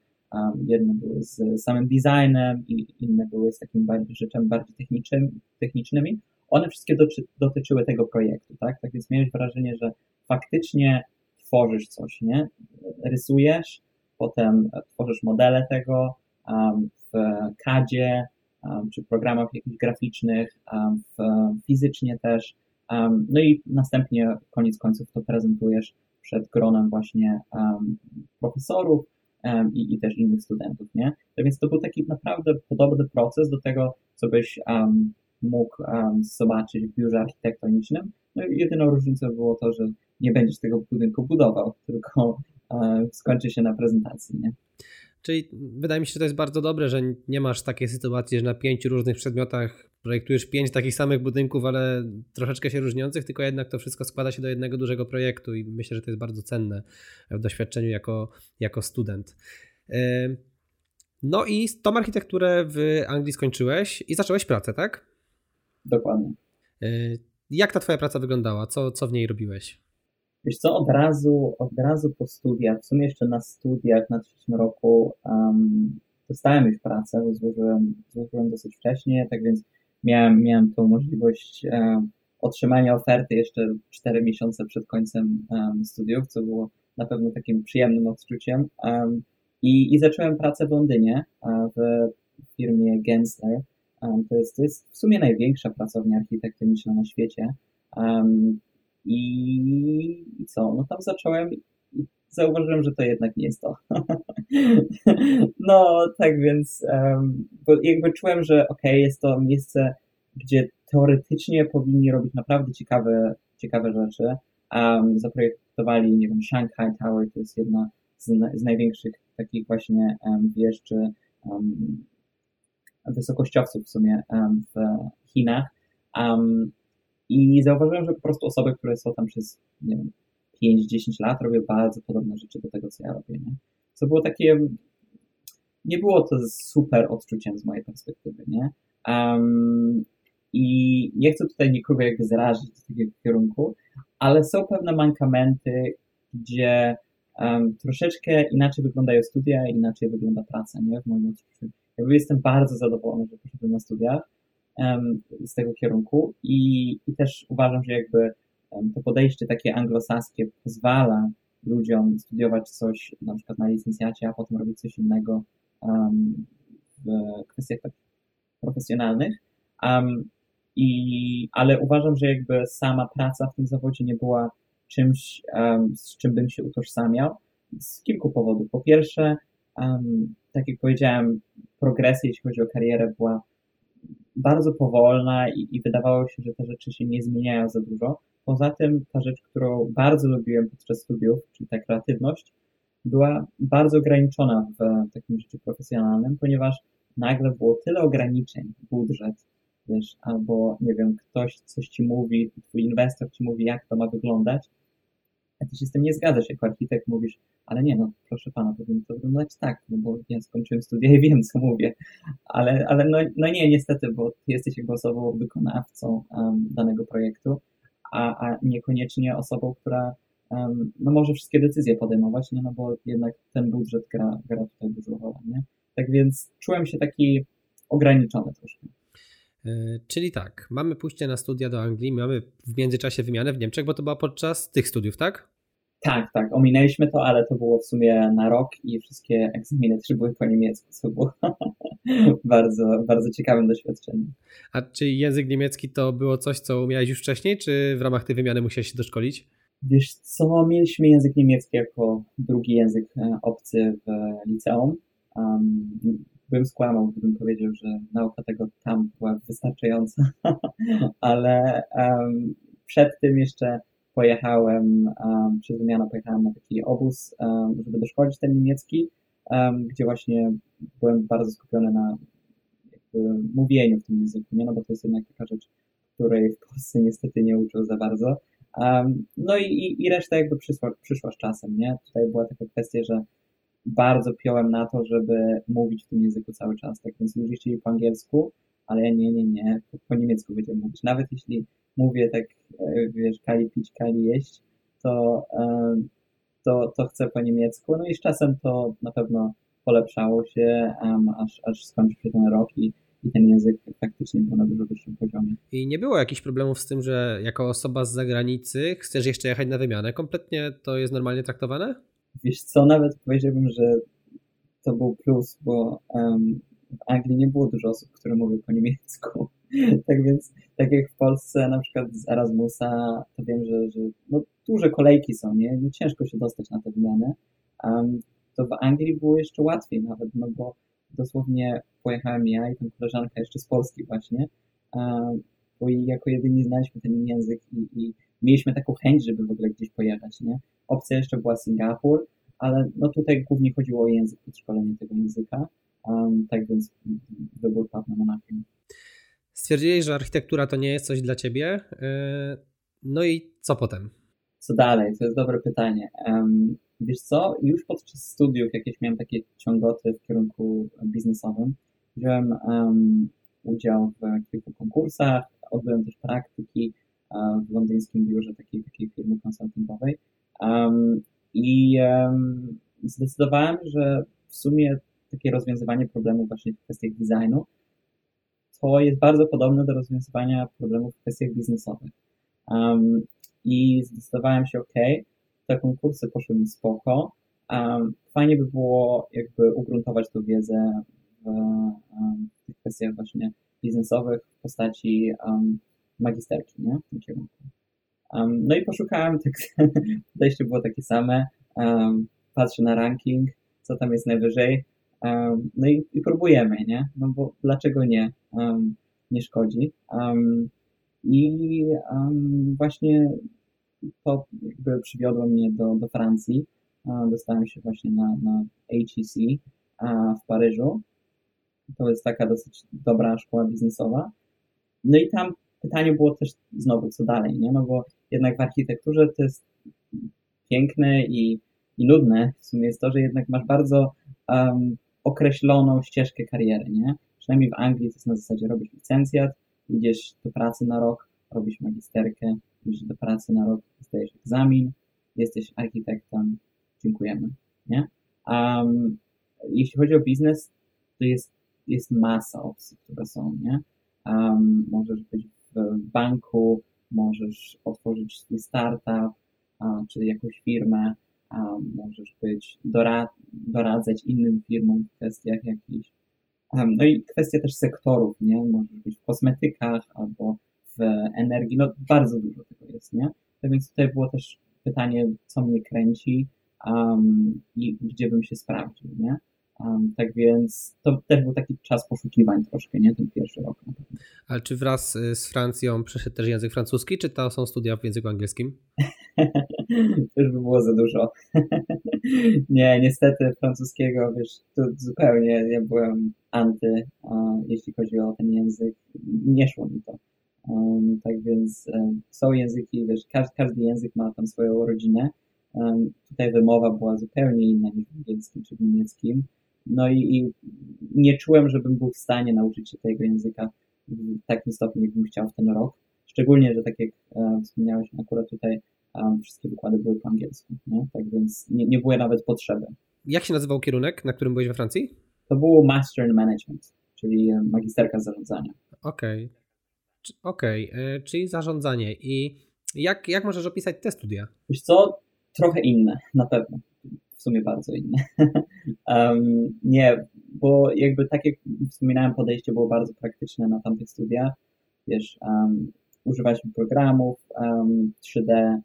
S2: jedne były z samym designem i inne były z takimi bardziej, rzeczami bardziej technicznymi, technicznymi. One wszystkie doty, dotyczyły tego projektu, tak? Tak więc miałeś wrażenie, że faktycznie tworzysz coś, nie? Rysujesz, potem tworzysz modele tego w CADzie, czy programach jakichś graficznych, w, fizycznie też. No i następnie koniec końców to prezentujesz przed gronem właśnie profesorów, i, i też innych studentów, nie? Tak więc to był taki naprawdę podobny proces do tego, co byś mógł zobaczyć w biurze architektonicznym. No i jedyną różnicą było to, że nie będziesz tego budynku budował, tylko um, skończy się na prezentacji, nie?
S1: Czyli wydaje mi się, że to jest bardzo dobre, że nie masz takiej sytuacji, że na pięciu różnych przedmiotach projektujesz pięć takich samych budynków, ale troszeczkę się różniących, tylko jednak to wszystko składa się do jednego dużego projektu i myślę, że to jest bardzo cenne w doświadczeniu jako, jako student. No i tą architekturę w Anglii skończyłeś i zacząłeś pracę, tak?
S2: Dokładnie.
S1: Jak ta twoja praca wyglądała? Co, co w niej robiłeś?
S2: Wiesz co, od razu, od razu po studiach, w sumie jeszcze na studiach na trzecim roku um, dostałem już pracę, bo złożyłem, złożyłem dosyć wcześnie, tak więc miałem, miałem tą możliwość um, otrzymania oferty jeszcze 4 miesiące przed końcem um, studiów, co było na pewno takim przyjemnym odczuciem. Um, i, I zacząłem pracę w Londynie w firmie Gensler. To jest, to jest w sumie największa pracownia architektoniczna na świecie. I, co? No tam zacząłem i zauważyłem, że to jednak nie jest to. [laughs] no, tak więc um, bo jakby czułem, że ok, jest to miejsce, gdzie teoretycznie powinni robić naprawdę ciekawe, ciekawe rzeczy. Um, zaprojektowali, nie wiem, Shanghai Tower, to jest jedna z, z największych takich właśnie um, wież, czy um, wysokościowców w sumie um, w Chinach. Um, i zauważyłem, że po prostu osoby, które są tam przez, nie wiem, 5-10 lat robią bardzo podobne rzeczy do tego, co ja robię, nie? Co było takie, nie było to super odczuciem z mojej perspektywy, nie? Um, I nie chcę tutaj nikogo jakby zrazić z takiego kierunku, ale są pewne mankamenty, gdzie um, troszeczkę inaczej wyglądają studia, inaczej wygląda praca, nie? W moim odczuciu. Jakby jestem bardzo zadowolony, że poszedłem na studiach, z tego kierunku i, i też uważam, że jakby to podejście takie anglosaskie pozwala ludziom studiować coś na przykład na licencjacie, a potem robić coś innego um, w kwestiach tak profesjonalnych. Um, i, ale uważam, że jakby sama praca w tym zawodzie nie była czymś, um, z czym bym się utożsamiał z kilku powodów. Po pierwsze, tak jak powiedziałem, progresja, jeśli chodzi o karierę, była bardzo powolna i, i wydawało się, że te rzeczy się nie zmieniają za dużo. Poza tym ta rzecz, którą bardzo lubiłem podczas studiów, czyli ta kreatywność, była bardzo ograniczona w takim życiu profesjonalnym, ponieważ nagle było tyle ograniczeń, budżet, wiesz, albo nie wiem, ktoś coś ci mówi, twój inwestor ci mówi, jak to ma wyglądać, a ty się z tym nie zgadzasz jako architekt, mówisz, ale nie, no proszę pana, powinno to wyglądać tak, no bo ja skończyłem studia i wiem, co mówię. Ale, ale no, no nie, niestety, bo jesteś jakby osobą wykonawcą um, danego projektu, a, a niekoniecznie osobą, która um, no może wszystkie decyzje podejmować, nie? no bo jednak ten budżet gra, gra tutaj dużą rolę, nie? Tak więc czułem się taki ograniczony troszkę.
S1: E, czyli tak, mamy pójście na studia do Anglii, mamy w międzyczasie wymianę w Niemczech, bo to była podczas tych studiów, tak?
S2: Tak, tak, ominęliśmy to, ale to było w sumie na rok i wszystkie egzaminy też były po niemiecku, co było [laughs] bardzo, bardzo ciekawym doświadczeniem.
S1: A czy język niemiecki to było coś, co umiałeś już wcześniej, czy w ramach tej wymiany musiałeś się doszkolić?
S2: Wiesz co, mieliśmy język niemiecki jako drugi język e, obcy w liceum. Um, bym skłamał, gdybym powiedział, że nauka tego tam była wystarczająca, [laughs] ale um, przed tym jeszcze pojechałem, um, przez wymianę pojechałem na taki obóz, um, żeby doszkolić ten niemiecki, gdzie właśnie byłem bardzo skupiony na mówieniu w tym języku, nie? no bo to jest jednak taka rzecz, której w Polsce niestety nie uczył za bardzo. Um, no i, i, i reszta jakby przyszła, przyszła z czasem, nie? Tutaj była taka kwestia, że bardzo piąłem na to, żeby mówić w tym języku cały czas, tak więc ludzie chcieli po angielsku, ale ja nie, nie, nie, po, po niemiecku będziemy mówić. Nawet jeśli mówię tak, e, wiesz, kali pić, kali jeść, to, to, to chcę po niemiecku, no i z czasem to na pewno polepszało się, um, aż, aż skończył się ten rok i i ten język faktycznie był na dużo wyższym poziomie.
S1: I nie było jakichś problemów z tym, że jako osoba z zagranicy chcesz jeszcze jechać na wymianę? Kompletnie to jest normalnie traktowane?
S2: Wiesz co, nawet powiedziałbym, że to był plus, bo um, w Anglii nie było dużo osób, które mówiły po niemiecku. [laughs] tak więc, tak jak w Polsce na przykład z Erasmusa, to wiem, że, że no, duże kolejki są, nie? nie? Ciężko się dostać na te wymiany. Um, to w Anglii było jeszcze łatwiej nawet, no bo dosłownie pojechałem ja i tam koleżanka jeszcze z Polski właśnie, bo jako jedyni znaliśmy ten język i, i mieliśmy taką chęć, żeby w ogóle gdzieś pojechać, nie? Opcja jeszcze była Singapur, ale no tutaj głównie chodziło o język, podszkolenie tego języka, um, tak więc wybór padł na Monachium.
S1: Stwierdziłeś, że architektura to nie jest coś dla ciebie, yy, no i co potem?
S2: Co dalej? To jest dobre pytanie. Wiesz co, już podczas studiów jakieś miałem takie ciągoty w kierunku biznesowym. Wziąłem udział w kilku konkursach, odbyłem też praktyki um, w londyńskim biurze takiej, takiej firmy konsultingowej i zdecydowałem, że w sumie takie rozwiązywanie problemów właśnie w kwestiach designu to jest bardzo podobne do rozwiązywania problemów w kwestiach biznesowych. I zdecydowałem się, ok, te konkursy poszły mi spoko. Fajnie by było jakby ugruntować tą wiedzę w, tych kwestiach właśnie biznesowych w postaci um, magisterki, nie? W tym kierunku. Um, no i poszukałem, [laughs] tak, podejście było takie same. Um, patrzę na ranking, co tam jest najwyżej. no i, i, próbujemy, nie? No bo dlaczego nie? Nie szkodzi. I właśnie to jakby przywiodło mnie do, do Francji. Dostałem się właśnie na, na HEC w Paryżu. To jest taka dosyć dobra szkoła biznesowa. No i tam pytanie było też znowu, co dalej, nie? No bo jednak w architekturze to jest piękne i, i nudne w sumie jest to, że jednak masz bardzo um, określoną ścieżkę kariery, nie? Przynajmniej w Anglii to jest na zasadzie robisz licencjat, idziesz do pracy na rok, robisz magisterkę, idziesz do pracy na rok, zdajesz egzamin, jesteś architektem, dziękujemy, nie? Um, jeśli chodzi o biznes, to jest, jest masa opcji, które są, nie? Um, możesz być w banku, możesz otworzyć swój startup, um, czy jakąś firmę, um, możesz być, dorad, doradzać innym firmom w kwestiach jakichś. No i kwestia też sektorów, nie? Możesz być w kosmetykach albo w energii, no bardzo dużo tego jest, nie? Tak więc tutaj było też pytanie, co mnie kręci um, i gdzie bym się sprawdził, nie? Um, tak więc to też był taki czas poszukiwań troszkę, nie? Ten pierwszy rok.
S1: Ale czy wraz y, z Francją przeszedł też język francuski, czy to są studia w języku angielskim? [laughs]
S2: to już by było za dużo. [laughs] nie, niestety francuskiego, wiesz, to zupełnie ja byłem anty, jeśli chodzi o ten język. Nie szło mi to. Um, tak więc um, są języki, wiesz, każdy, każdy język ma tam swoją rodzinę. Um, tutaj wymowa była zupełnie inna niż w angielskim czy w niemieckim. No i, i, nie czułem, żebym był w stanie nauczyć się tego języka w takim stopniu, jakbym chciał w ten rok. Szczególnie, że tak jak e, wspomniałeś, akurat tutaj um, wszystkie wykłady były po angielsku, nie? tak więc nie, nie było nawet potrzeby.
S1: Jak się nazywał kierunek, na którym byłeś we Francji?
S2: To było Master in Management, czyli e, magisterka zarządzania.
S1: Okej. Okay. Okej, okay, e, czyli zarządzanie. I jak, jak możesz opisać te studia?
S2: Wiesz co, trochę inne, na pewno. W sumie bardzo inne. [laughs] um, nie, bo jakby tak jak wspominałem, podejście było bardzo praktyczne na tamtych studiach. Wiesz, um, używaliśmy programów um, 3D,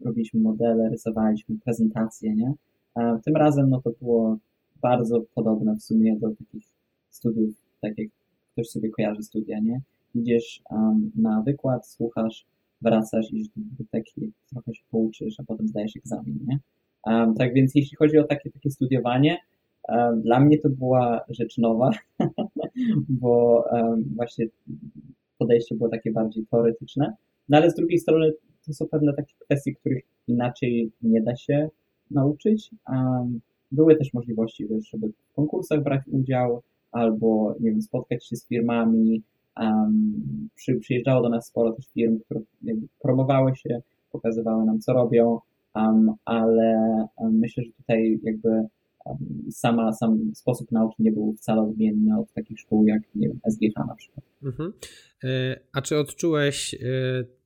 S2: robiliśmy modele, rysowaliśmy prezentacje, nie? tym razem no to było bardzo podobne w sumie do takich studiów, tak jak ktoś sobie kojarzy studia, nie? Idziesz um, na wykład, słuchasz, wracasz, idziesz do biblioteki, trochę się pouczysz, a potem zdajesz egzamin, nie? Tak więc jeśli chodzi o takie, takie studiowanie, dla mnie to była rzecz nowa, [laughs] bo właśnie podejście było takie bardziej teoretyczne, no ale z drugiej strony to są pewne takie kwestie, których inaczej nie da się nauczyć. były też możliwości, żeby w konkursach brać udział, albo, nie wiem, spotkać się z firmami. Przy, przyjeżdżało do nas sporo też firm, które promowały się, pokazywały nam, co robią, um, ale myślę, że tutaj jakby sama, sam sposób nauki nie był wcale odmienny od takich szkół jak nie wiem, SGH na przykład. Mhm.
S1: E, a czy odczułeś e,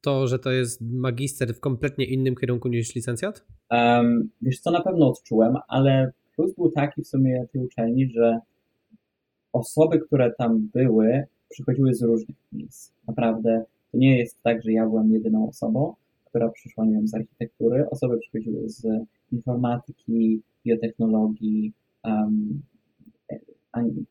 S1: to, że to jest magister w kompletnie innym kierunku niż licencjat?
S2: Um, wiesz co, na pewno odczułem, ale plus był taki w sumie tej uczelni, że osoby, które tam były, przychodziły z różnych miejsc. Naprawdę to nie jest tak, że ja byłem jedyną osobą, która przyszła, nie wiem, z architektury. Osoby przychodziły z informatyki, biotechnologii, um,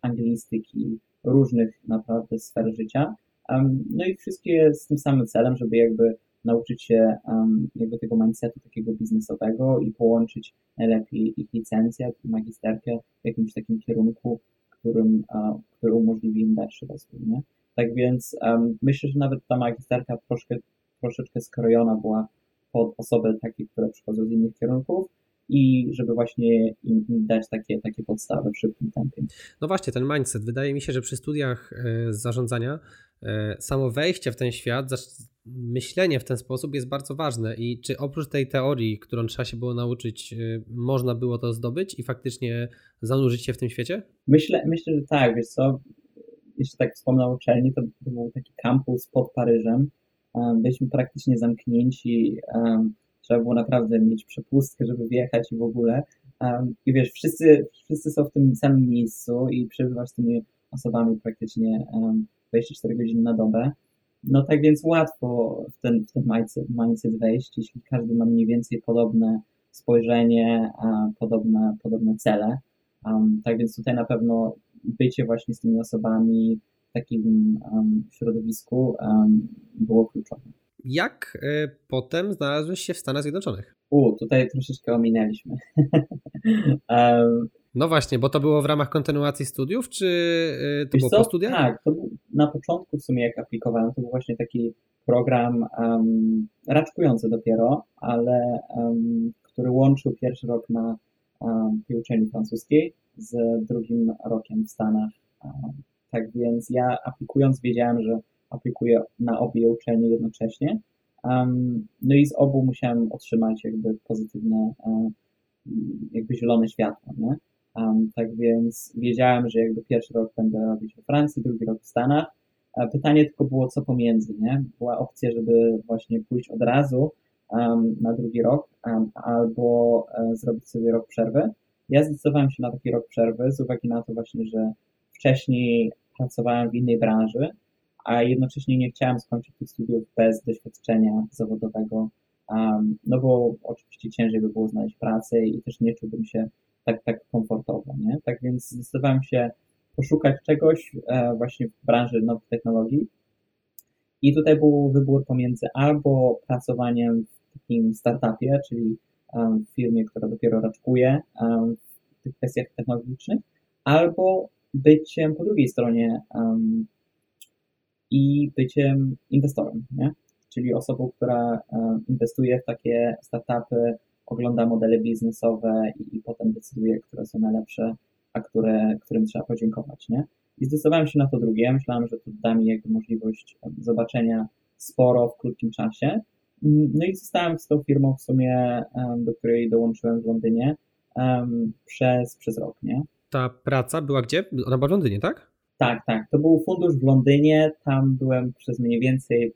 S2: anglistyki, różnych naprawdę sfer życia. Um, no i wszystkie z tym samym celem, żeby jakby nauczyć się um, jakby tego mindsetu takiego biznesowego i połączyć najlepiej ich licencjat i magisterkę w jakimś takim kierunku, którym, uh, który umożliwi im dalszy rozwój. Nie? Tak więc um, myślę, że nawet ta magisterka troszkę, troszeczkę skrojona była pod osoby takie, które przychodzą z innych kierunków, i żeby właśnie im, dać takie, takie podstawy w szybkim tempie.
S1: No właśnie, ten mindset. Wydaje mi się, że przy studiach e, zarządzania e, samo wejście w ten świat, myślenie w ten sposób jest bardzo ważne i czy oprócz tej teorii, którą trzeba się było nauczyć, e, można było to zdobyć i faktycznie zanurzyć się w tym świecie?
S2: Myślę, myślę że tak, wiesz co, jeszcze tak wspomnę o uczelni, to, to był taki kampus pod Paryżem, byliśmy praktycznie zamknięci trzeba było naprawdę mieć przepustkę, żeby wjechać i w ogóle. Um, I wiesz, wszyscy, wszyscy są w tym samym miejscu i przebywasz z tymi osobami praktycznie um, 24 godziny na dobę. No tak więc łatwo w ten, w ten mindset, wejść, jeśli każdy ma mniej więcej podobne spojrzenie, podobne, podobne cele. Tak więc tutaj na pewno bycie właśnie z tymi osobami takim um, środowisku um, było kluczowe.
S1: Jak y, potem znalazłeś się w Stanach Zjednoczonych?
S2: U, tutaj troszeczkę ominęliśmy. [laughs]
S1: um, no właśnie, bo to było w ramach kontynuacji studiów, czy y, to było co? po studiach?
S2: Tak, to był na początku w sumie jak aplikowałem, to był właśnie taki program um, raczkujący dopiero, ale um, który łączył pierwszy rok na um, tej uczelni francuskiej z drugim rokiem w Stanach. Tak więc ja aplikując wiedziałem, że aplikuję na obie uczelnie jednocześnie. Um, no i z obu musiałem otrzymać jakby pozytywne, um, jakby zielone światło, nie? Um, tak więc wiedziałem, że jakby pierwszy rok będę robić we Francji, drugi rok w Stanach. Pytanie tylko było, co pomiędzy, nie? Była opcja, żeby właśnie pójść od razu na drugi rok albo e, zrobić sobie rok przerwy. Ja zdecydowałem się na taki rok przerwy z uwagi na to właśnie, że wcześniej pracowałem w innej branży, a jednocześnie nie chciałem skończyć tych studiów bez doświadczenia zawodowego, um, no bo oczywiście ciężej by było znaleźć pracę i też nie czułbym się tak, tak komfortowo, nie? Tak więc zdecydowałem się poszukać czegoś e, właśnie w branży nowych technologii i tutaj był wybór pomiędzy albo pracowaniem w takim startupie, czyli w firmie, która dopiero raczkuje w tych kwestiach technologicznych, albo byciem po drugiej stronie um, i byciem inwestorem, nie? czyli osobą, która e, inwestuje w takie startupy, ogląda modele biznesowe i, i potem decyduje, które są najlepsze, a które, którym trzeba podziękować. Nie? I zdecydowałem się na to drugie. Myślałem, że to da mi jakby możliwość zobaczenia sporo w krótkim czasie. Mm, no i zostałem z tą firmą w sumie, do której dołączyłem w Londynie przez, przez rok, nie?
S1: Ta praca była gdzie? Ona była w Londynie, tak?
S2: Tak, tak. To był fundusz w Londynie. Tam byłem przez mniej więcej,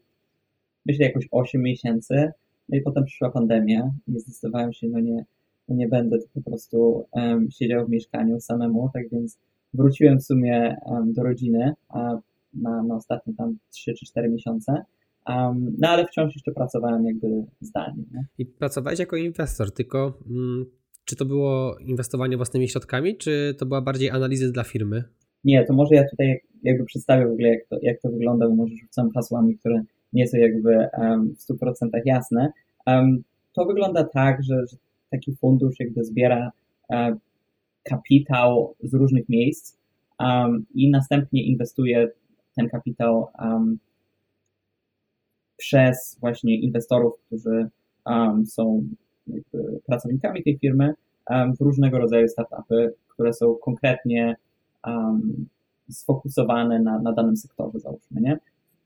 S2: myślę, jakoś 8 miesięcy. No i potem przyszła pandemia i zdecydowałem się, no nie, no nie będę po prostu um, siedział w mieszkaniu samemu, tak więc wróciłem w sumie um, do rodziny a na, na ostatnie tam 3 czy 4 miesiące. Um, no ale wciąż jeszcze pracowałem jakby zdalnie. Nie?
S1: I pracowałeś jako inwestor, tylko mm, czy to było inwestowanie własnymi środkami, czy to była bardziej analizy dla firmy?
S2: Nie, to może ja tutaj jakby przedstawię w ogóle, jak to, jak to wygląda, bo może rzucam hasłami, które nie są jakby w 100% jasne. To wygląda tak, że, taki fundusz jakby zbiera um, kapitał z różnych miejsc i następnie inwestuje ten kapitał przez właśnie inwestorów, którzy są pracownikami tej firmy w różnego rodzaju startupy, które są konkretnie sfokusowane na, na danym sektorze, załóżmy, nie?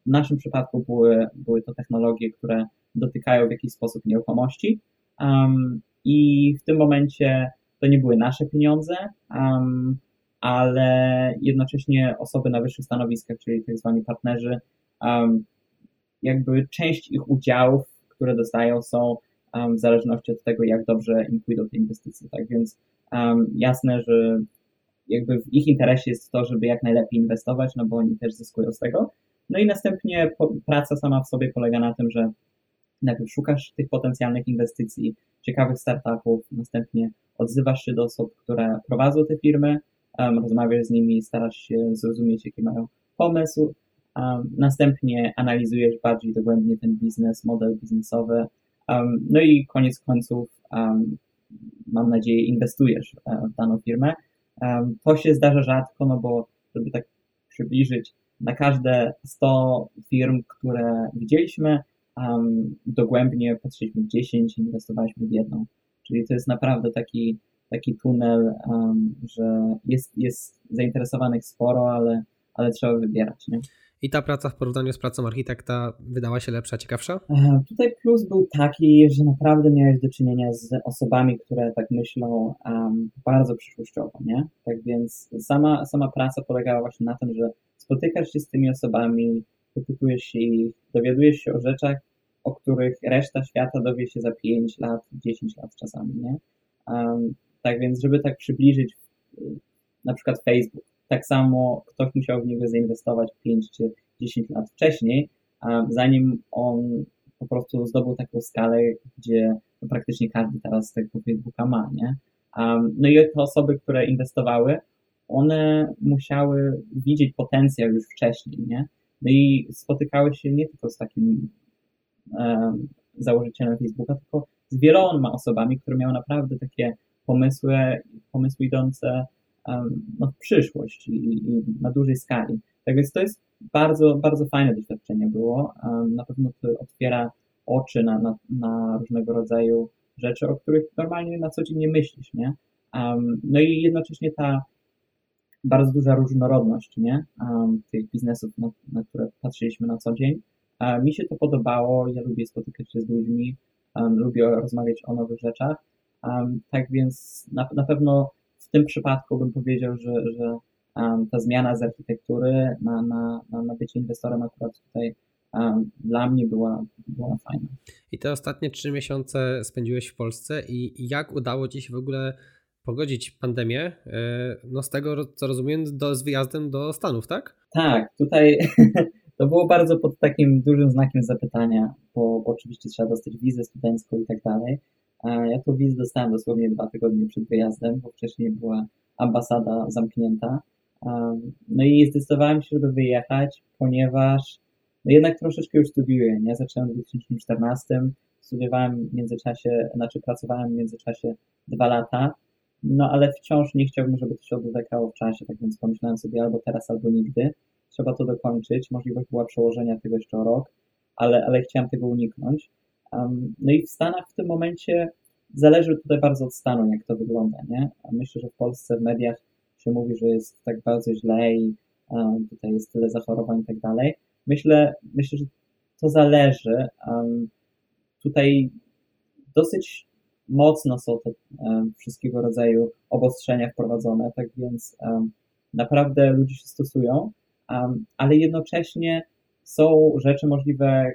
S2: W naszym przypadku były, były to technologie, które dotykają w jakiś sposób nieruchomości um, i w tym momencie to nie były nasze pieniądze, um, ale jednocześnie osoby na wyższych stanowiskach, czyli tak zwani partnerzy, um, jakby część ich udziałów, które dostają, są w zależności od tego, jak dobrze im pójdą te inwestycje. Tak więc jasne, że jakby w ich interesie jest to, żeby jak najlepiej inwestować, no bo oni też zyskują z tego. No i następnie praca sama w sobie polega na tym, że najpierw szukasz tych potencjalnych inwestycji, ciekawych startupów, następnie odzywasz się do osób, które prowadzą te firmy, rozmawiasz z nimi, starasz się zrozumieć, jaki mają pomysł, następnie analizujesz bardziej dogłębnie ten biznes, model biznesowy, no i koniec końców, mam nadzieję, inwestujesz e, w daną firmę. To się zdarza rzadko, no bo żeby tak przybliżyć, na każde 100 firm, które widzieliśmy, dogłębnie patrzyliśmy w 10 i inwestowaliśmy w jedną. Czyli to jest naprawdę taki, taki tunel, że jest, jest zainteresowanych sporo, ale, ale trzeba wybierać. Nie?
S1: I ta praca w porównaniu z pracą architekta wydała się lepsza, ciekawsza?
S2: E, tutaj plus był taki, że naprawdę miałeś do czynienia z osobami, które tak myślą um, bardzo przyszłościowo, nie? Tak więc sama, sama praca polegała właśnie na tym, że spotykasz się z tymi osobami, wypytujesz ich, dowiadujesz się o rzeczach, o których reszta świata dowie się za 5 lat, 10 lat czasami, nie? Um, tak więc, żeby tak przybliżyć na przykład Facebook, tak samo ktoś musiał w niego zainwestować 5 czy 10 lat wcześniej, zanim on po prostu zdobył taką skalę, gdzie no praktycznie każdy teraz tego Facebooka ma, nie? No i te osoby, które inwestowały, one musiały widzieć potencjał już wcześniej, nie? No i spotykały się nie tylko z takim um, założycielem Facebooka, tylko z wieloma osobami, które miały naprawdę takie pomysły, pomysły idące no, w przyszłość i, i, na dużej skali. Tak więc to jest bardzo, bardzo fajne doświadczenie było. Na pewno to otwiera oczy na, na, na różnego rodzaju rzeczy, o których normalnie na co dzień nie myślisz, nie? No i jednocześnie ta bardzo duża różnorodność, nie? Tych biznesów, na, na które patrzyliśmy na co dzień. Mi się to podobało, ja lubię spotykać się z ludźmi, lubię rozmawiać o nowych rzeczach. Tak więc na, na pewno w tym przypadku bym powiedział, że, że ta zmiana z architektury na, na, na, na bycie inwestorem akurat tutaj dla mnie była, była fajna.
S1: I te ostatnie trzy miesiące spędziłeś w Polsce i jak udało Ci się w ogóle pogodzić pandemię, e, no z tego co rozumiem, do, z wyjazdem do Stanów, tak?
S2: Tak, tutaj [laughs] to było bardzo pod takim dużym znakiem zapytania, bo, bo oczywiście trzeba dostać wizę studencką i tak dalej. Ja tą wizę dostałem dosłownie dwa tygodnie przed wyjazdem, bo wcześniej była ambasada zamknięta. No i zdecydowałem się, żeby wyjechać, ponieważ no jednak troszeczkę już studiuję. Nie? Zacząłem w 2014, studiowałem w międzyczasie, znaczy pracowałem w międzyczasie dwa lata, no ale wciąż nie chciałbym, żeby to się odwlekało w czasie, tak więc pomyślałem sobie albo teraz, albo nigdy. Trzeba to dokończyć. Możliwość była przełożenia tego jeszcze o rok, ale, ale chciałem tego uniknąć. No i w Stanach w tym momencie zależy tutaj bardzo od stanu, jak to wygląda, nie? Myślę, że w Polsce w mediach się mówi, że jest tak bardzo źle i tutaj jest tyle zachorowań i tak dalej. Myślę, myślę, że to zależy. Tutaj dosyć mocno są te wszystkiego rodzaju obostrzenia wprowadzone, tak więc naprawdę ludzie się stosują, ale jednocześnie są rzeczy możliwe,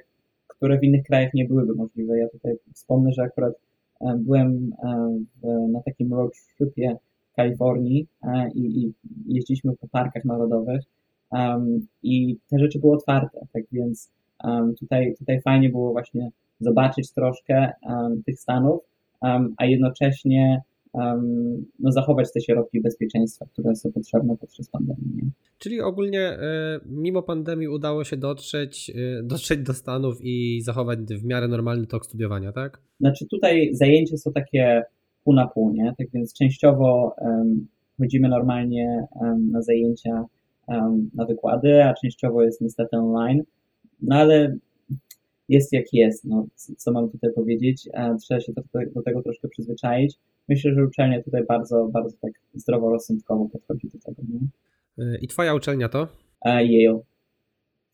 S2: które w innych krajach nie byłyby możliwe. Ja tutaj wspomnę, że akurat e, byłem e, na takim road tripie w Kalifornii e, i, i jeździliśmy po parkach narodowych i te rzeczy były otwarte, tak więc tutaj, tutaj fajnie było właśnie zobaczyć troszkę tych Stanów, a jednocześnie no, zachować te środki bezpieczeństwa, które są potrzebne podczas pandemii. Nie?
S1: Czyli ogólnie e, mimo pandemii udało się dotrzeć, e, [laughs] dotrzeć do Stanów i zachować w miarę normalny tok studiowania, tak?
S2: Znaczy tutaj zajęcia są takie pół na pół, nie? Tak więc częściowo um, chodzimy normalnie um, na zajęcia, um, na wykłady, a częściowo jest niestety online. No ale jest jak jest, no, co mam tutaj powiedzieć, trzeba się do, do tego troszkę przyzwyczaić. Myślę, że uczelnia tutaj bardzo, bardzo tak zdroworozsądkowo podchodzi do tego. Nie?
S1: I twoja uczelnia to?
S2: Yale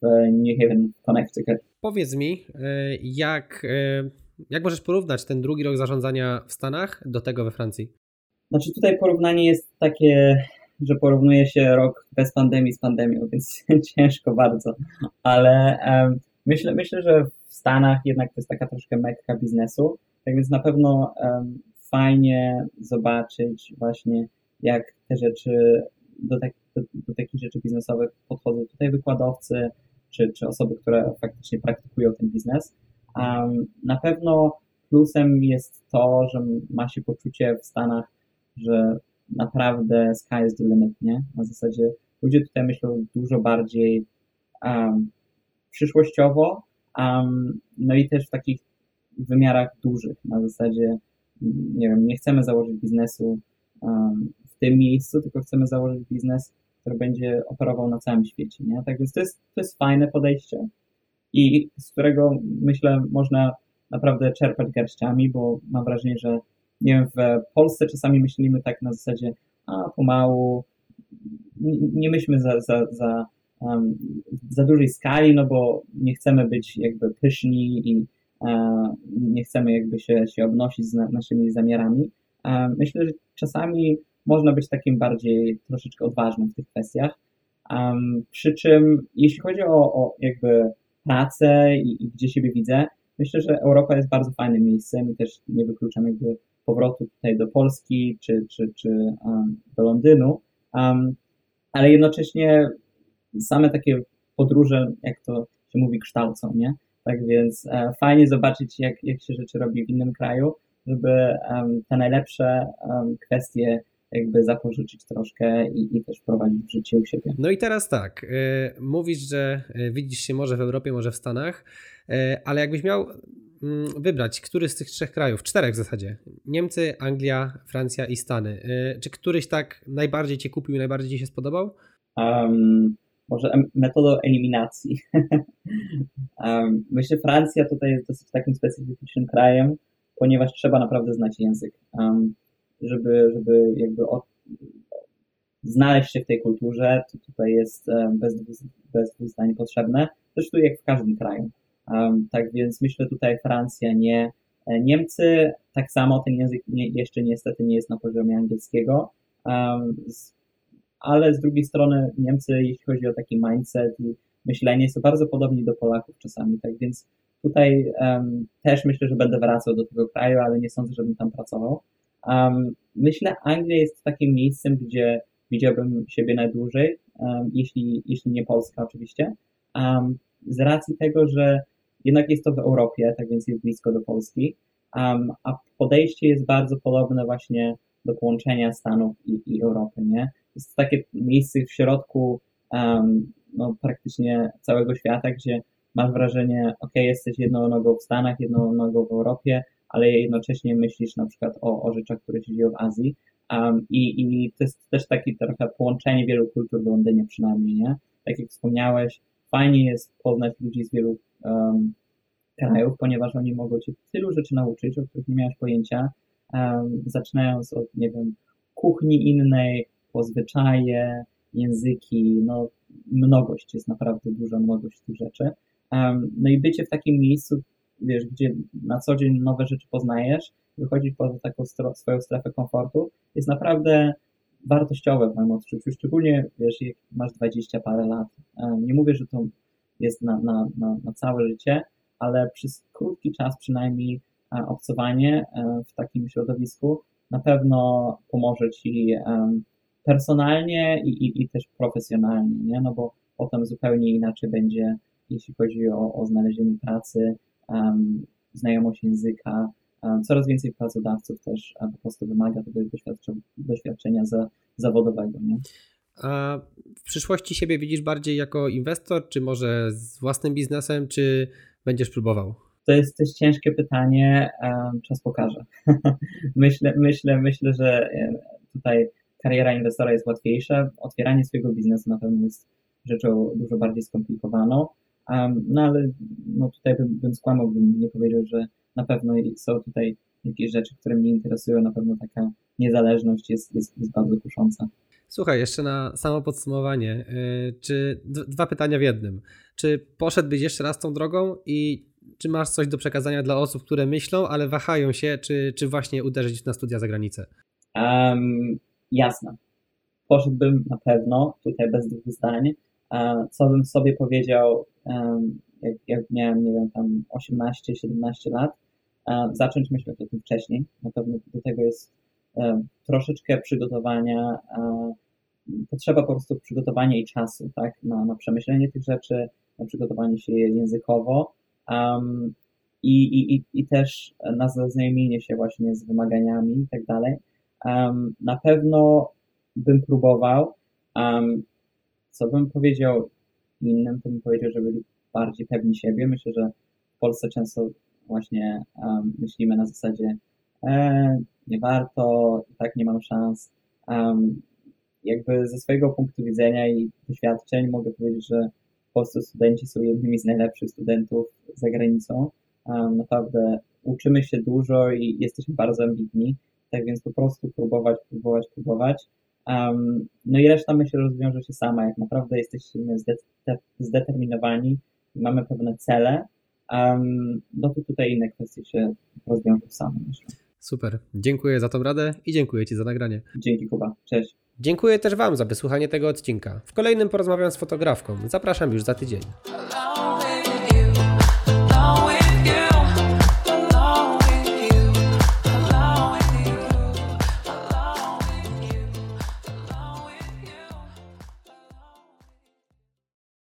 S2: w New Haven, Connecticut.
S1: Powiedz mi, e, jak, e, jak możesz porównać ten drugi rok zarządzania w Stanach do tego we Francji?
S2: Znaczy tutaj porównanie jest takie, że porównuje się rok bez pandemii z pandemią, [laughs] więc ciężko bardzo, ale um, myślę, myślę, że w Stanach jednak to jest taka troszkę mekka biznesu, tak więc na pewno um, fajnie zobaczyć właśnie jak te rzeczy do, tak, do, do takich rzeczy biznesowych podchodzą tutaj wykładowcy, czy, czy osoby, które faktycznie praktykują ten biznes. Um, na pewno plusem jest to, że ma się poczucie w Stanach, że naprawdę sky is the limit, nie? Na zasadzie ludzie tutaj myślą dużo bardziej um, przyszłościowo, um, no i też w takich wymiarach dużych, na zasadzie, nie wiem, nie chcemy założyć biznesu w tym miejscu, tylko chcemy założyć biznes, który będzie operował na całym świecie, nie? Tak więc to jest, to jest fajne podejście i z którego myślę można naprawdę czerpać garściami, bo mam wrażenie, że nie wiem, w Polsce czasami myślimy tak na zasadzie, a pomału, nie myślmy za, za, za, um, za dużej skali, no bo nie chcemy być jakby pyszni i nie chcemy jakby się, się obnosić z na, naszymi zamiarami. Um, myślę, że czasami można być takim bardziej troszeczkę odważnym w tych kwestiach. Um, przy czym jeśli chodzi o, o jakby pracę i, i, gdzie siebie widzę, myślę, że Europa jest bardzo fajnym miejscem i też nie wykluczam jakby powrotu tutaj do Polski czy, czy, czy um, do Londynu, um, ale jednocześnie same takie podróże, jak to się mówi, kształcą, nie? Tak więc e, fajnie zobaczyć, jak, jak się rzeczy robi w innym kraju, żeby te najlepsze kwestie jakby zapożyczyć troszkę i, i też wprowadzić w życie u siebie.
S1: No i teraz tak, y, mówisz, że y, widzisz się może w Europie, może w Stanach, ale jakbyś miał mm, wybrać, który z tych trzech krajów, czterech w zasadzie, Niemcy, Anglia, Francja i Stany, czy któryś tak najbardziej Cię kupił, najbardziej Ci się spodobał?
S2: Um, może metodą eliminacji. [laughs] myślę, Francja tutaj jest dosyć takim specyficznym krajem, ponieważ trzeba naprawdę znać język. Żeby, żeby jakby od, znaleźć się w tej kulturze, to tutaj jest bez bez dwóch zdań potrzebne. Zresztą jak w każdym kraju. Tak więc myślę tutaj Francja, nie e, Niemcy, tak samo ten język nie, jeszcze niestety nie jest na poziomie angielskiego, ale z drugiej strony Niemcy, jeśli chodzi o taki mindset i myślenie, są bardzo podobni do Polaków czasami, tak więc tutaj um, też myślę, że będę wracał do tego kraju, ale nie sądzę, żebym tam pracował. Um, myślę, Anglia jest takim miejscem, gdzie widziałbym siebie najdłużej, um, jeśli, jeśli nie Polska oczywiście, um, z racji tego, że jednak jest to w Europie, tak więc jest blisko do Polski, a podejście jest bardzo podobne właśnie do połączenia Stanów i, i Europy, nie? Jest takie miejsce w środku no, praktycznie całego świata, gdzie masz wrażenie, ok, jesteś jedną nogą w Stanach, jedną nogą w Europie, ale jednocześnie myślisz na przykład o, o rzeczach, które się dzieją w Azji. Um, i, I to jest też takie trochę połączenie wielu kultur w Londynie przynajmniej, nie? Tak jak wspomniałeś, fajnie jest poznać ludzi z wielu um, krajów, ponieważ oni mogą cię tylu rzeczy nauczyć, o których nie miałeś pojęcia, um, zaczynając od, nie wiem, kuchni innej, po zwyczaje, języki, no mnogość, jest naprawdę duża mnogość tych rzeczy. No i bycie w takim miejscu, wiesz, gdzie na co dzień nowe rzeczy poznajesz, wychodzić poza taką swoją strefę komfortu, jest naprawdę wartościowe w moim odczuciu, szczególnie, wiesz, jak masz 20 parę lat. Nie mówię, że to jest na, na, na, na całe życie, ale przez krótki czas przynajmniej obcowanie w takim środowisku na pewno pomoże Ci personalnie i, i, i też profesjonalnie, nie? No bo potem zupełnie inaczej będzie, jeśli chodzi o, o znalezienie pracy, um, znajomość języka, e, coraz więcej pracodawców też e, po prostu wymaga tego doświadczenia, doświadczenia za, zawodowego. Nie?
S1: A w przyszłości siebie widzisz bardziej jako inwestor, czy może z własnym biznesem, czy będziesz próbował?
S2: To jest też ciężkie pytanie, czas pokaże. [laughs] myślę, myślę, myślę, że tutaj kariera inwestora jest łatwiejsza. Otwieranie swojego biznesu na pewno jest rzeczą dużo bardziej skomplikowaną. No ale no tutaj bym, bym skłamał, bym nie powiedział, że na pewno są tutaj jakieś rzeczy, które mnie interesują. Na pewno taka niezależność jest, jest, jest bardzo kusząca.
S1: Słuchaj, jeszcze na samo podsumowanie. Y, czy dwa pytania w jednym. Czy poszedłbyś jeszcze raz tą drogą i czy masz coś do przekazania dla osób, które myślą, ale wahają się, czy, czy właśnie uderzyć na studia za granicę?
S2: Um, jasne. Poszedłbym na pewno, tutaj bez dwóch zdań. Co bym sobie powiedział, jak, jak miałem, nie wiem, tam 18-17 lat, zacząć myśleć o tym wcześniej. Na pewno do tego jest troszeczkę przygotowania, potrzeba po prostu przygotowania i czasu, tak, na, na przemyślenie tych rzeczy, na przygotowanie się językowo um, i, i, i też na zaznajomienie się właśnie z wymaganiami i tak dalej. Um, na pewno bym próbował. Um, co bym powiedział innym, to bym powiedział, że byli bardziej pewni siebie. Myślę, że w Polsce często właśnie um, myślimy na zasadzie e, nie warto, tak nie mam szans. Um, jakby ze swojego punktu widzenia i doświadczeń mogę powiedzieć, że w Polsce studenci są jednymi z najlepszych studentów za granicą. Um, naprawdę uczymy się dużo i jesteśmy bardzo ambitni, tak więc po prostu próbować, próbować, próbować. Um, no i reszta myślę rozwiąże się sama, jak naprawdę jesteśmy zdeterminowani, mamy pewne cele, um, no to tutaj inne kwestie się rozwiążą same, myślę.
S1: Super, dziękuję za tą radę i dziękuję Ci za nagranie.
S2: Dzięki Kuba, cześć.
S1: Dziękuję też Wam za wysłuchanie tego odcinka. W kolejnym porozmawiam z fotografką. Zapraszam już za tydzień.